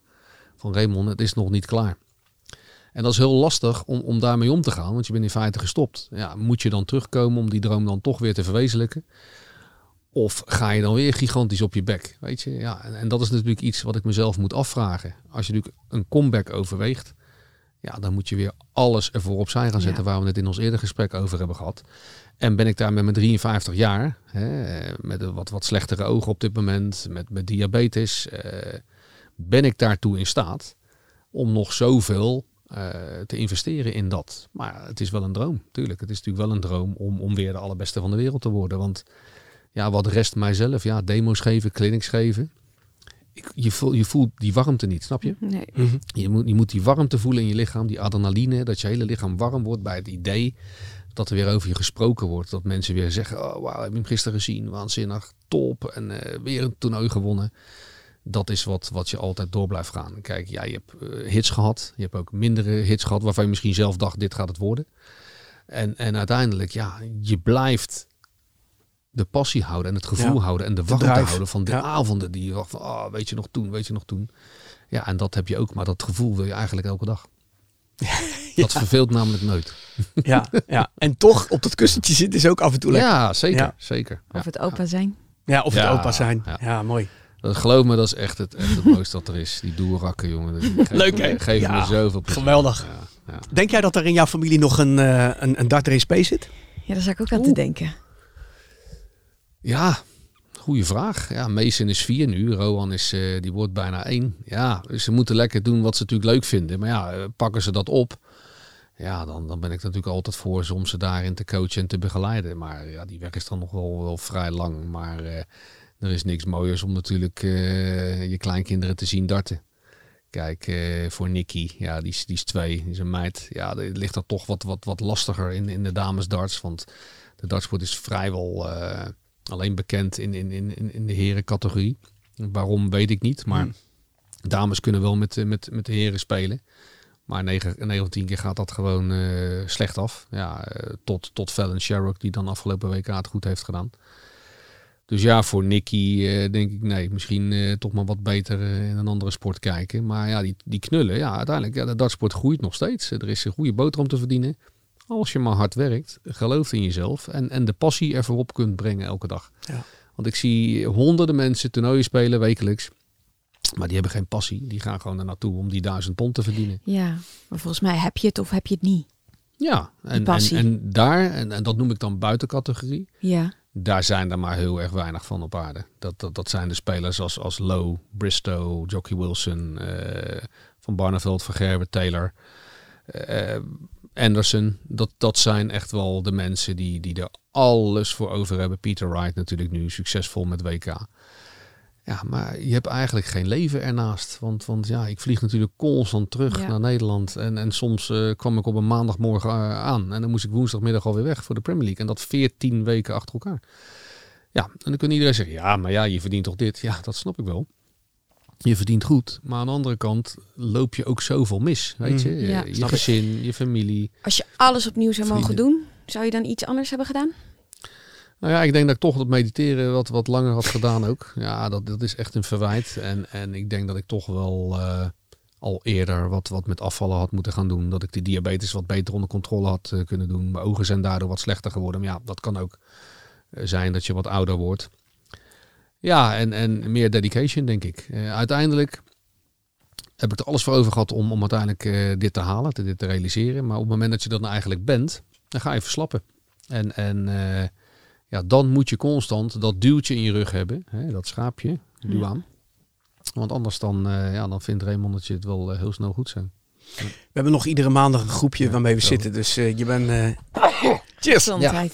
Van Raymond, het is nog niet klaar. En dat is heel lastig om, om daarmee om te gaan, want je bent in feite gestopt. Ja, moet je dan terugkomen om die droom dan toch weer te verwezenlijken? Of ga je dan weer gigantisch op je bek? Weet je, ja. En, en, dat is natuurlijk iets wat ik mezelf moet afvragen. Als je natuurlijk een comeback overweegt, ja, dan moet je weer alles ervoor opzij gaan zetten waar we het in ons eerder gesprek over hebben gehad. En ben ik daar met mijn 53 jaar, hè, met een wat, wat slechtere ogen op dit moment, met, met diabetes, eh, ben ik daartoe in staat om nog zoveel uh, te investeren in dat. Maar het is wel een droom, tuurlijk. Het is natuurlijk wel een droom om, om weer de allerbeste van de wereld te worden. Want ja, wat rest mijzelf? Ja, demo's geven, clinics geven. Ik, je, voelt, je voelt die warmte niet, snap je? Nee. Mhm. je, moet, je moet die warmte voelen in je lichaam, die adrenaline, dat je hele lichaam warm wordt bij het idee dat er weer over je gesproken wordt. Dat mensen weer zeggen, oh wauw, heb je hem gisteren gezien, waanzinnig, top, en uh, weer een toernooi gewonnen. Dat is wat, wat je altijd door blijft gaan. Kijk, ja, je hebt uh, hits gehad, je hebt ook mindere hits gehad waarvan je misschien zelf dacht, dit gaat het worden. En, en uiteindelijk, ja, je blijft de passie houden en het gevoel houden en de warmte houden van de avonden die je wacht van, oh, weet je nog toen, weet je nog toen. Ja, en dat heb je ook, maar dat gevoel wil je eigenlijk elke dag. Dat verveelt namelijk nooit. Ja, ja, en toch op dat kussentje zitten is ook af en toe lekker. Ja, zeker. zeker. Of het opa zijn. Ja, of het opa zijn. Ja, mooi. Dat, geloof me, dat is echt het, echt het mooiste dat er is. Die doelrakken, jongen. Leuk, hè? Geven me zoveel plezier. Geweldig. Denk jij dat er in jouw familie nog een, uh, een, een dartrace zit? Ja, daar zou ik ook aan te denken. Ja, goede vraag. Ja, Mason is vier nu. Rowan is, uh, die wordt bijna één. Ja, dus ze moeten lekker doen wat ze natuurlijk leuk vinden. Maar ja, eh, pakken ze dat op. Ja, dan, dan ben ik natuurlijk altijd voor om ze daarin te coachen en te begeleiden. Maar ja, die weg is dan nog wel, wel vrij lang. Maar uh, er is niks mooiers om natuurlijk je kleinkinderen te zien darten. Kijk, voor Nicky, ja, die is, die is twee, die is een meid. Ja, ligt dat toch wat, wat, wat lastiger in, in de damesdarts. Want de dartsport is vrijwel alleen bekend in, in, in, in de herencategorie. Waarom weet ik niet, maar hmm. dames kunnen wel met, met, met de heren spelen. Maar 9, 9 of 10 keer gaat dat gewoon uh, slecht af. Ja, uh, tot, tot Fallon Sherrock, die dan afgelopen WK het goed heeft gedaan. Dus ja, voor Nicky uh, denk ik, nee, misschien toch maar wat beter in een andere sport kijken. Maar ja, die, die knullen, ja, uiteindelijk, ja, de dartsport groeit nog steeds. Er is een goede boterham te verdienen. Als je maar hard werkt, gelooft in jezelf en, en de passie er voorop kunt brengen elke dag. Ja. Want ik zie honderden mensen toernooien spelen wekelijks. Maar die hebben geen passie. Die gaan gewoon er naartoe om die duizend pond te verdienen. Ja, maar volgens mij heb je het of heb je het niet. Ja, en, en, en, daar, en, en dat noem ik dan buitencategorie. Ja. Daar zijn er maar heel erg weinig van op aarde. Dat, dat, dat zijn de spelers als, als Low, Bristow, Jockey Wilson, uh, Van Barneveld, Van Gerber, Taylor. Uh, Anderson, dat, dat zijn echt wel de mensen die, die er alles voor over hebben. Peter Wright natuurlijk nu succesvol met WK. Ja, maar je hebt eigenlijk geen leven ernaast. Want, want ja, ik vlieg natuurlijk constant terug naar Nederland. En, en soms uh, kwam ik op een maandagmorgen uh, aan. En dan moest ik woensdagmiddag alweer weg voor de Premier League. En dat 14 weken achter elkaar. Ja, en dan kan iedereen zeggen, ja, maar ja, je verdient toch dit? Ja, dat snap ik wel je verdient goed. Maar aan de andere kant loop je ook zoveel mis. Weet je, mm. ja, je gezin, je familie. Als je alles opnieuw zou mogen doen, zou je dan iets anders hebben gedaan? Nou ja, ik denk dat ik toch dat mediteren wat, wat langer had gedaan ook. Ja, dat, dat is echt een verwijt. En, en ik denk dat ik toch wel uh, al eerder wat, wat met afvallen had moeten gaan doen. Dat ik de diabetes wat beter onder controle had uh, kunnen doen. Mijn ogen zijn daardoor wat slechter geworden. Maar ja, dat kan ook uh, zijn dat je wat ouder wordt. Ja, en, en meer dedication, denk ik. Uh, uiteindelijk heb ik er alles voor over gehad om, om uiteindelijk uh, dit te halen, te, dit te realiseren. Maar op het moment dat je dat nou eigenlijk bent, dan ga je verslappen. En, en uh, ja, dan moet je constant dat duwtje in je rug hebben, hè, dat schaapje, duw aan. Want anders dan, ja, dan vindt Raymond dat je het wel heel snel goed zijn. We hebben nog iedere maandag een groepje ja, waarmee we zitten. Dus je bent... cheers! Ja.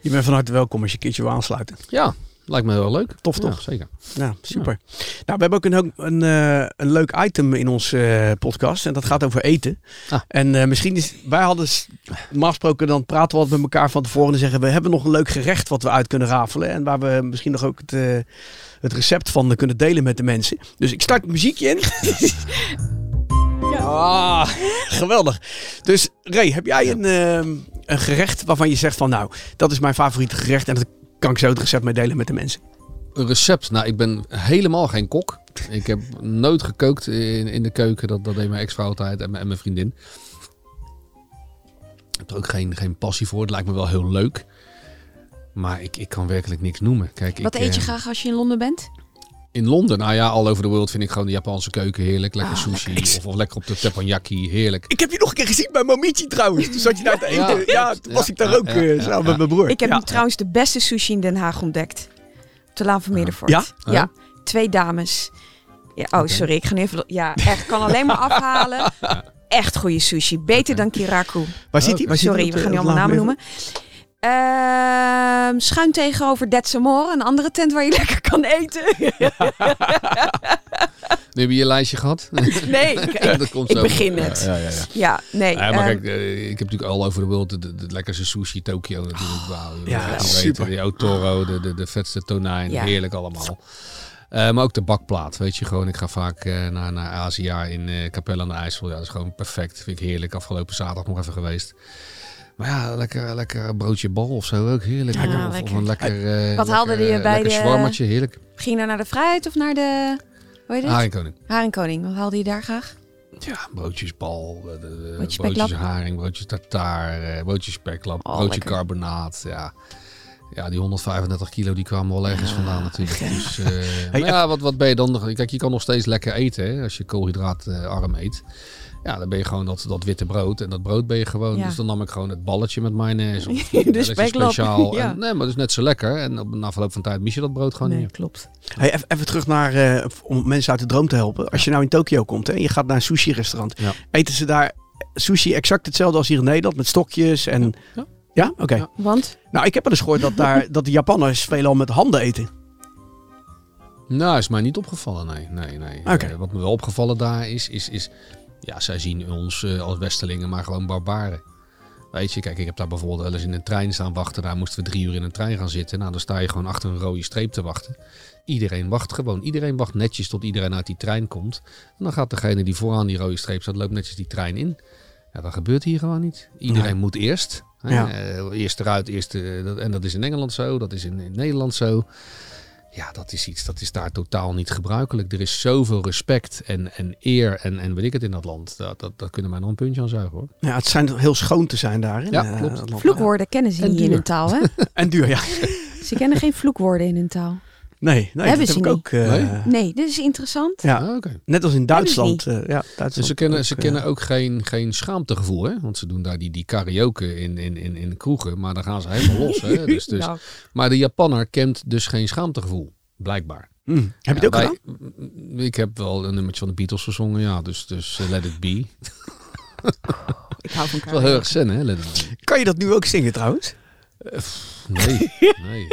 Je bent van harte welkom als je een keertje wil aansluiten. Ja, Lijkt me heel leuk. Tof toch? zeker. Ja, super. Nou, we hebben ook een, een, uh, een leuk item in onze uh, podcast. En dat gaat over eten. Ah. En uh, misschien is... Wij hadden normaal gesproken, dan praten we wat met elkaar van tevoren. En zeggen we hebben nog een leuk gerecht wat we uit kunnen rafelen. En waar we misschien nog ook het, het recept van kunnen delen met de mensen. Dus ik start het muziekje in. ja. Ah, geweldig. Dus Ray, heb jij een, een gerecht waarvan je zegt van nou, dat is mijn favoriete gerecht. En dat kan ik zo het recept mee delen met de mensen. Een recept? Nou, ik ben helemaal geen kok. Ik heb nooit gekookt in, in de keuken. Dat, dat deed mijn ex-vrouw altijd en, mijn vriendin. Ik heb er ook geen, geen passie voor. Het lijkt me wel heel leuk. Maar ik, ik kan werkelijk niks noemen. Kijk, Wat eet je eh, graag als je in Londen bent? In Londen, nou ja, all over the world vind ik gewoon de Japanse keuken heerlijk. Lekker ah, sushi Of, of, lekker op de teppanyaki, heerlijk. Ik heb je nog een keer gezien bij Momichi trouwens. Toen zat je daar te eten. Ja, toen was ik daar ook uh, samen met mijn broer. Ik heb nu trouwens de beste sushi in Den Haag ontdekt. Te Laan van Meerdervoort. Ja? Ja, twee dames. Ja, oh, sorry, ik ga nu even... Ja, echt, kan alleen maar afhalen. Echt goede sushi. Beter dan Kiraku. Waar zit hij? Sorry, we gaan nu allemaal namen noemen. Uh, schuin tegenover Detsemore, een andere tent waar je lekker kan eten. nu heb je je lijstje gehad? Nee, ik, dat komt ik begin het. Ja, ja, ja. ja nee. Maar ehm, kijk, uh, ik heb natuurlijk al over de wereld de, de, de, lekkerste sushi Tokio natuurlijk. Wow, ja, super. de Otoro, de, de, de vetste tonijn, heerlijk allemaal. Uh, maar ook de bakplaat, weet je gewoon. Ik ga vaak uh, naar, naar Azië in uh, Capelle aan de IJssel. Ja, dat is gewoon perfect. Vind ik heerlijk. Afgelopen zaterdag nog even geweest. Maar ja, lekker, lekker broodje bal of zo ook heerlijk. Ja, of, lekker. een lekker. Uh, Wat haalde je bij de? Zwarmertje, heerlijk. Ging je naar de vrijheid of naar de? Hoe heet het? Haringkoning. Haringkoning. Wat haalde je daar graag? Ja, broodjes bal, de, de, broodjes, broodjes haring, broodjes tartaar, eh, broodjes speklap, oh, broodje carbonaat. Ja. ja, die 135 kilo die kwamen wel ergens vandaan natuurlijk. Dus, uh, ja, wat, wat ben je dan? Kijk, je kan nog steeds lekker eten hè, als je koolhydraatarm eet. Ja, dan ben je gewoon dat, dat witte brood. En dat brood ben je gewoon. Dus dan nam ik gewoon het balletje met mayonaise. Of de speciaal. Ja. En, nee, maar dat is net zo lekker. En op, na verloop van tijd mis je dat brood gewoon nee, niet. klopt. Hey, even, even terug naar, uh, om mensen uit de droom te helpen. Als je nou in Tokio komt en je gaat naar een sushi-restaurant. Eten ze daar sushi exact hetzelfde als hier in Nederland? Met stokjes en... Ja, ja? oké. Want? Nou, ik heb wel eens gehoord dat, daar, dat de Japanners veelal met handen eten. Nou, is mij niet opgevallen, nee. nee, nee. Okay. Uh, wat me wel opgevallen daar is, is, is ja, zij zien ons uh, als Westelingen maar gewoon barbaren. Weet je, kijk, ik heb daar bijvoorbeeld wel eens in een trein staan wachten. Daar moesten we drie uur in een trein gaan zitten. Nou, dan sta je gewoon achter een rode streep te wachten. Iedereen wacht gewoon. Iedereen wacht netjes tot iedereen uit die trein komt. En dan gaat degene die vooraan die rode streep staat, loopt netjes die trein in. Ja, dat gebeurt hier gewoon niet. Iedereen moet eerst. Ja. Uh, eerst eruit, eerst, uh, en dat is in Engeland zo, dat is in, in Nederland zo. Ja, dat is iets, dat is daar totaal niet gebruikelijk. Er is zoveel respect en, en eer en, en weet ik het in dat land. Dat, dat, dat kunnen wij nog een puntje aan zuigen hoor. Ja, het zijn heel schoon te zijn daar. Ja, uh, klopt. Vloekwoorden kennen ze niet in hun taal hè? en duur, ja. ze kennen geen vloekwoorden in hun taal. Nee, nee Hebben dat ze heb ik ook. Uh, nee? nee, dit is interessant. Ja, ah, okay. net als in Duitsland. Uh, ja, Duitsland dus ze kennen, ook, ze kennen ook geen, geen schaamtegevoel, hè? Want ze doen daar die, die karaoke in, in, in, in kroegen, maar dan gaan ze helemaal los. Hè? Dus, dus, nou. Maar de Japanner kent dus geen schaamtegevoel. Blijkbaar. Mm. Heb je het ook gedaan? Ik heb wel een nummertje van de Beatles gezongen, ja. Dus, dus uh, Let It Be. ik hou van Wel heel erg zen, hè? Let It Be. Kan je dat nu ook zingen trouwens? Nee, nee.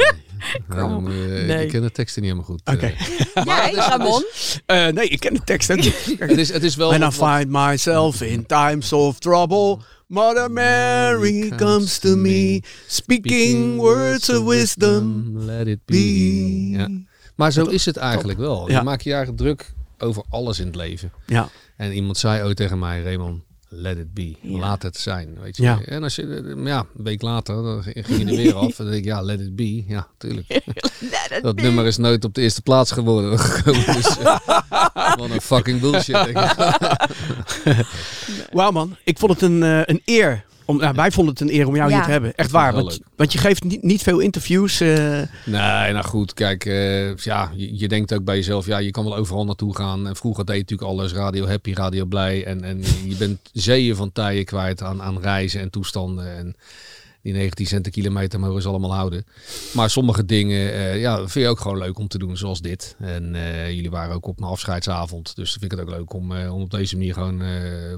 nee. nee. Ik ken de teksten niet helemaal goed. Oké. Okay. Uh, ja, dus, Ramon? Uh, nee, ik ken de tekst ook niet. het, is, het is wel... When I find myself in times of trouble... Mother Mary comes to me, speaking words of wisdom. Let it be. Ja. Maar zo is het eigenlijk wel. Je maakt je eigenlijk druk over alles in het leven. Ja. En iemand zei ook tegen mij, Raymond, let it be. Laat het zijn. Weet je. Ja. En als je, ja, een week later dan ging je er weer af. En dan denk ik, ja, let it be. Ja, tuurlijk. dat nummer is nooit op de eerste plaats geworden. dus, wat een fucking bullshit. Wauw man, ik vond het een, uh, een eer om, nou, wij vonden het een eer om jou hier te hebben. Echt waar. Want, want, je geeft niet, niet veel interviews. Uh... Nee, nou goed. Kijk, uh, ja, je, je, denkt ook bij jezelf, ja, je kan wel overal naartoe gaan. En vroeger deed je natuurlijk alles. Radio happy, radio blij. En, en je bent zeeën van tijden kwijt aan, aan reizen en toestanden. En die 19 cent kilometer mogen ze allemaal houden. Maar sommige dingen uh, ja, vind je ook gewoon leuk om te doen, zoals dit. En uh, jullie waren ook op een afscheidsavond. Dus vind ik het ook leuk om, uh, om op deze manier gewoon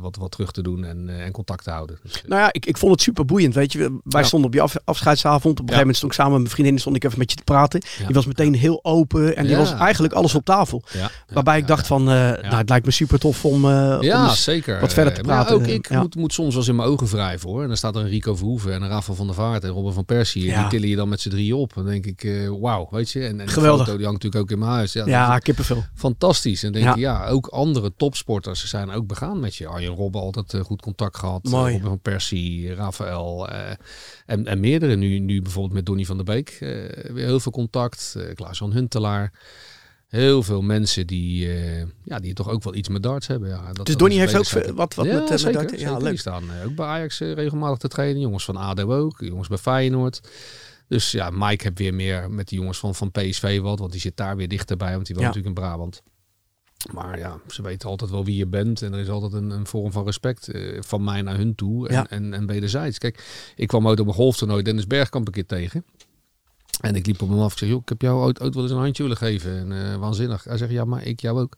wat, wat terug te doen en, en contact te houden. Dus, nou ja, ik, ik vond het super boeiend. Weet je, wij stonden op je af, afscheidsavond. Op een gegeven moment stond ik samen met mijn vriendin stond ik even met je te praten. Ja. Die was meteen heel open en die was eigenlijk alles op tafel. Waarbij ik dacht van, nou het lijkt me super tof om, ja, om zeker. wat verder te praten. Maar ook ik moet, moet soms wel eens in mijn ogen wrijven hoor. En dan staat er een Rico Verhoeven en een Rafa van der Vaart en Robin van Persie. Ja. Die tillen je dan met z'n drieën op. Dan denk ik, uh, wauw, weet je. En, en Geweldig. foto die hangt natuurlijk ook in mijn huis. Ja, ja kippenvel. Fantastisch. En denk ja. ik, ja, ook andere topsporters zijn ook begaan met je. Arjen Robben altijd uh, goed contact gehad. Mooi. Robin van Persie, Rafael uh, en, en meerdere. Nu, nu bijvoorbeeld met Donny van der Beek. weer heel veel contact. Klaas-Jan Huntelaar heel veel mensen die, uh, ja, die toch ook wel iets met darts hebben. Ja, dat, dus Donny heeft ook wat, wat ja, met, zeker, met darts? Ja, leuk. Die staan uh, ook bij Ajax uh, regelmatig te trainen. Jongens van ADO ook, jongens bij Feyenoord. Dus ja, Mike heeft weer meer met de jongens van, van PSV wat, want die zit daar weer dichterbij, want die woont natuurlijk in Brabant. Maar ja, ze weten altijd wel wie je bent. En er is altijd een, een vorm van respect van mij naar hun toe. En, en, en, wederzijds. Kijk, ik kwam ooit op een golftoernooi Dennis Bergkamp een keer tegen. En ik liep op hem af. Ik zeg, joh, ik heb jou ooit, ooit wel eens een handje willen geven. En uh, waanzinnig. Hij zegt, ja, maar ik jou ook.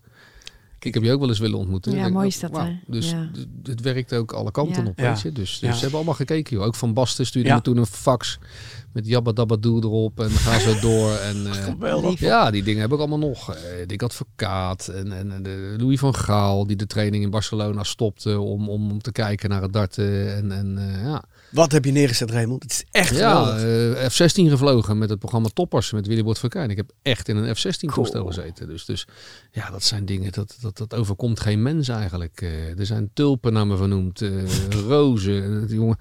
Ik heb je ook wel eens willen ontmoeten. Ja, mooi is dat. Wow. Dus ja. het werkt ook alle kanten op, weet je. Dus, dus ze hebben allemaal gekeken, joh. Ook Van Basten stuurde me toen een fax met Jabba Dabba Doe erop. En dan gaan ze door. En, uh, ja, die dingen heb ik allemaal nog. Uh, Dick Advocaat en, en de Louis van Gaal, die de training in Barcelona stopte om, om, om te kijken naar het darten. En, en ja... Wat heb je neergezet, Raymond? Het is echt ja, uh, F-16 gevlogen met het programma Toppers met Willy Bord. Ik heb echt in een F-16 toestel gezeten. Dus, dus ja, dat zijn dingen, dat, dat, dat overkomt geen mens eigenlijk. Uh, er zijn tulpen naar me vernoemd, uh, rozen. jongen,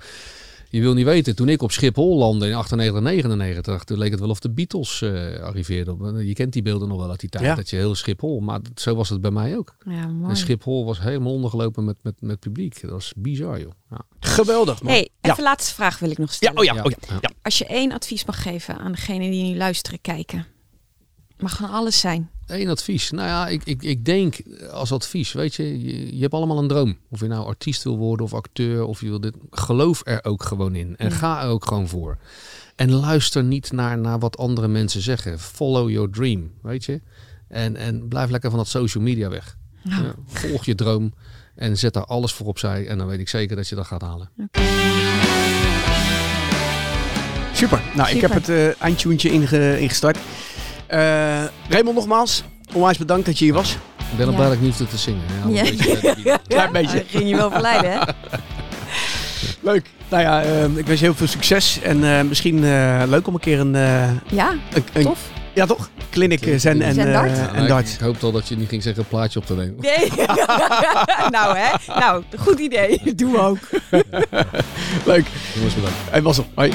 Je wil niet weten, toen ik op Schiphol landde in 98, 99, toen leek het wel of de Beatles uh, arriveerden. Je kent die beelden nog wel uit die tijd, dat je heel Schiphol, maar zo was het bij mij ook. Ja, mooi. En Schiphol was helemaal ondergelopen met, met, met publiek. Dat was bizar, joh. Ja. Geweldig, man. Hey, even laatste vraag wil ik nog stellen. Ja, oh ja, oh ja, ja. Als je één advies mag geven aan degene die nu luisteren, kijken. Mag van alles zijn. Eén advies. Nou ja, ik, ik, ik denk als advies, weet je, je, je, hebt allemaal een droom. Of je nou artiest wil worden of acteur of je wil dit. Geloof er ook gewoon in. En ga er ook gewoon voor. En luister niet naar, naar wat andere mensen zeggen. Follow your dream, weet je. En, en blijf lekker van dat social media weg. Ja. volg je droom en zet daar alles voor opzij. En dan weet ik zeker dat je dat gaat halen. Super. Nou, ik heb het uh, eindtuntje ingestart. Uh, Raymond, nogmaals, onwijs bedankt dat je hier was. Ik ben op ja. niet te zingen. Ja, ja. Beetje, Klein beetje. ging je wel verleiden, hè? Leuk. Nou ja, uh, ik wens je heel veel succes. En uh, misschien uh, leuk om een keer een... ja, een, tof. Ja, toch? Clinic Zen en, dart. en dart. Ik hoop al dat je niet ging zeggen een plaatje op te nemen. Nee. nou hè. Nou, goed idee. Doe ook. leuk. Jongens bedankt. Hey, op. Hoi.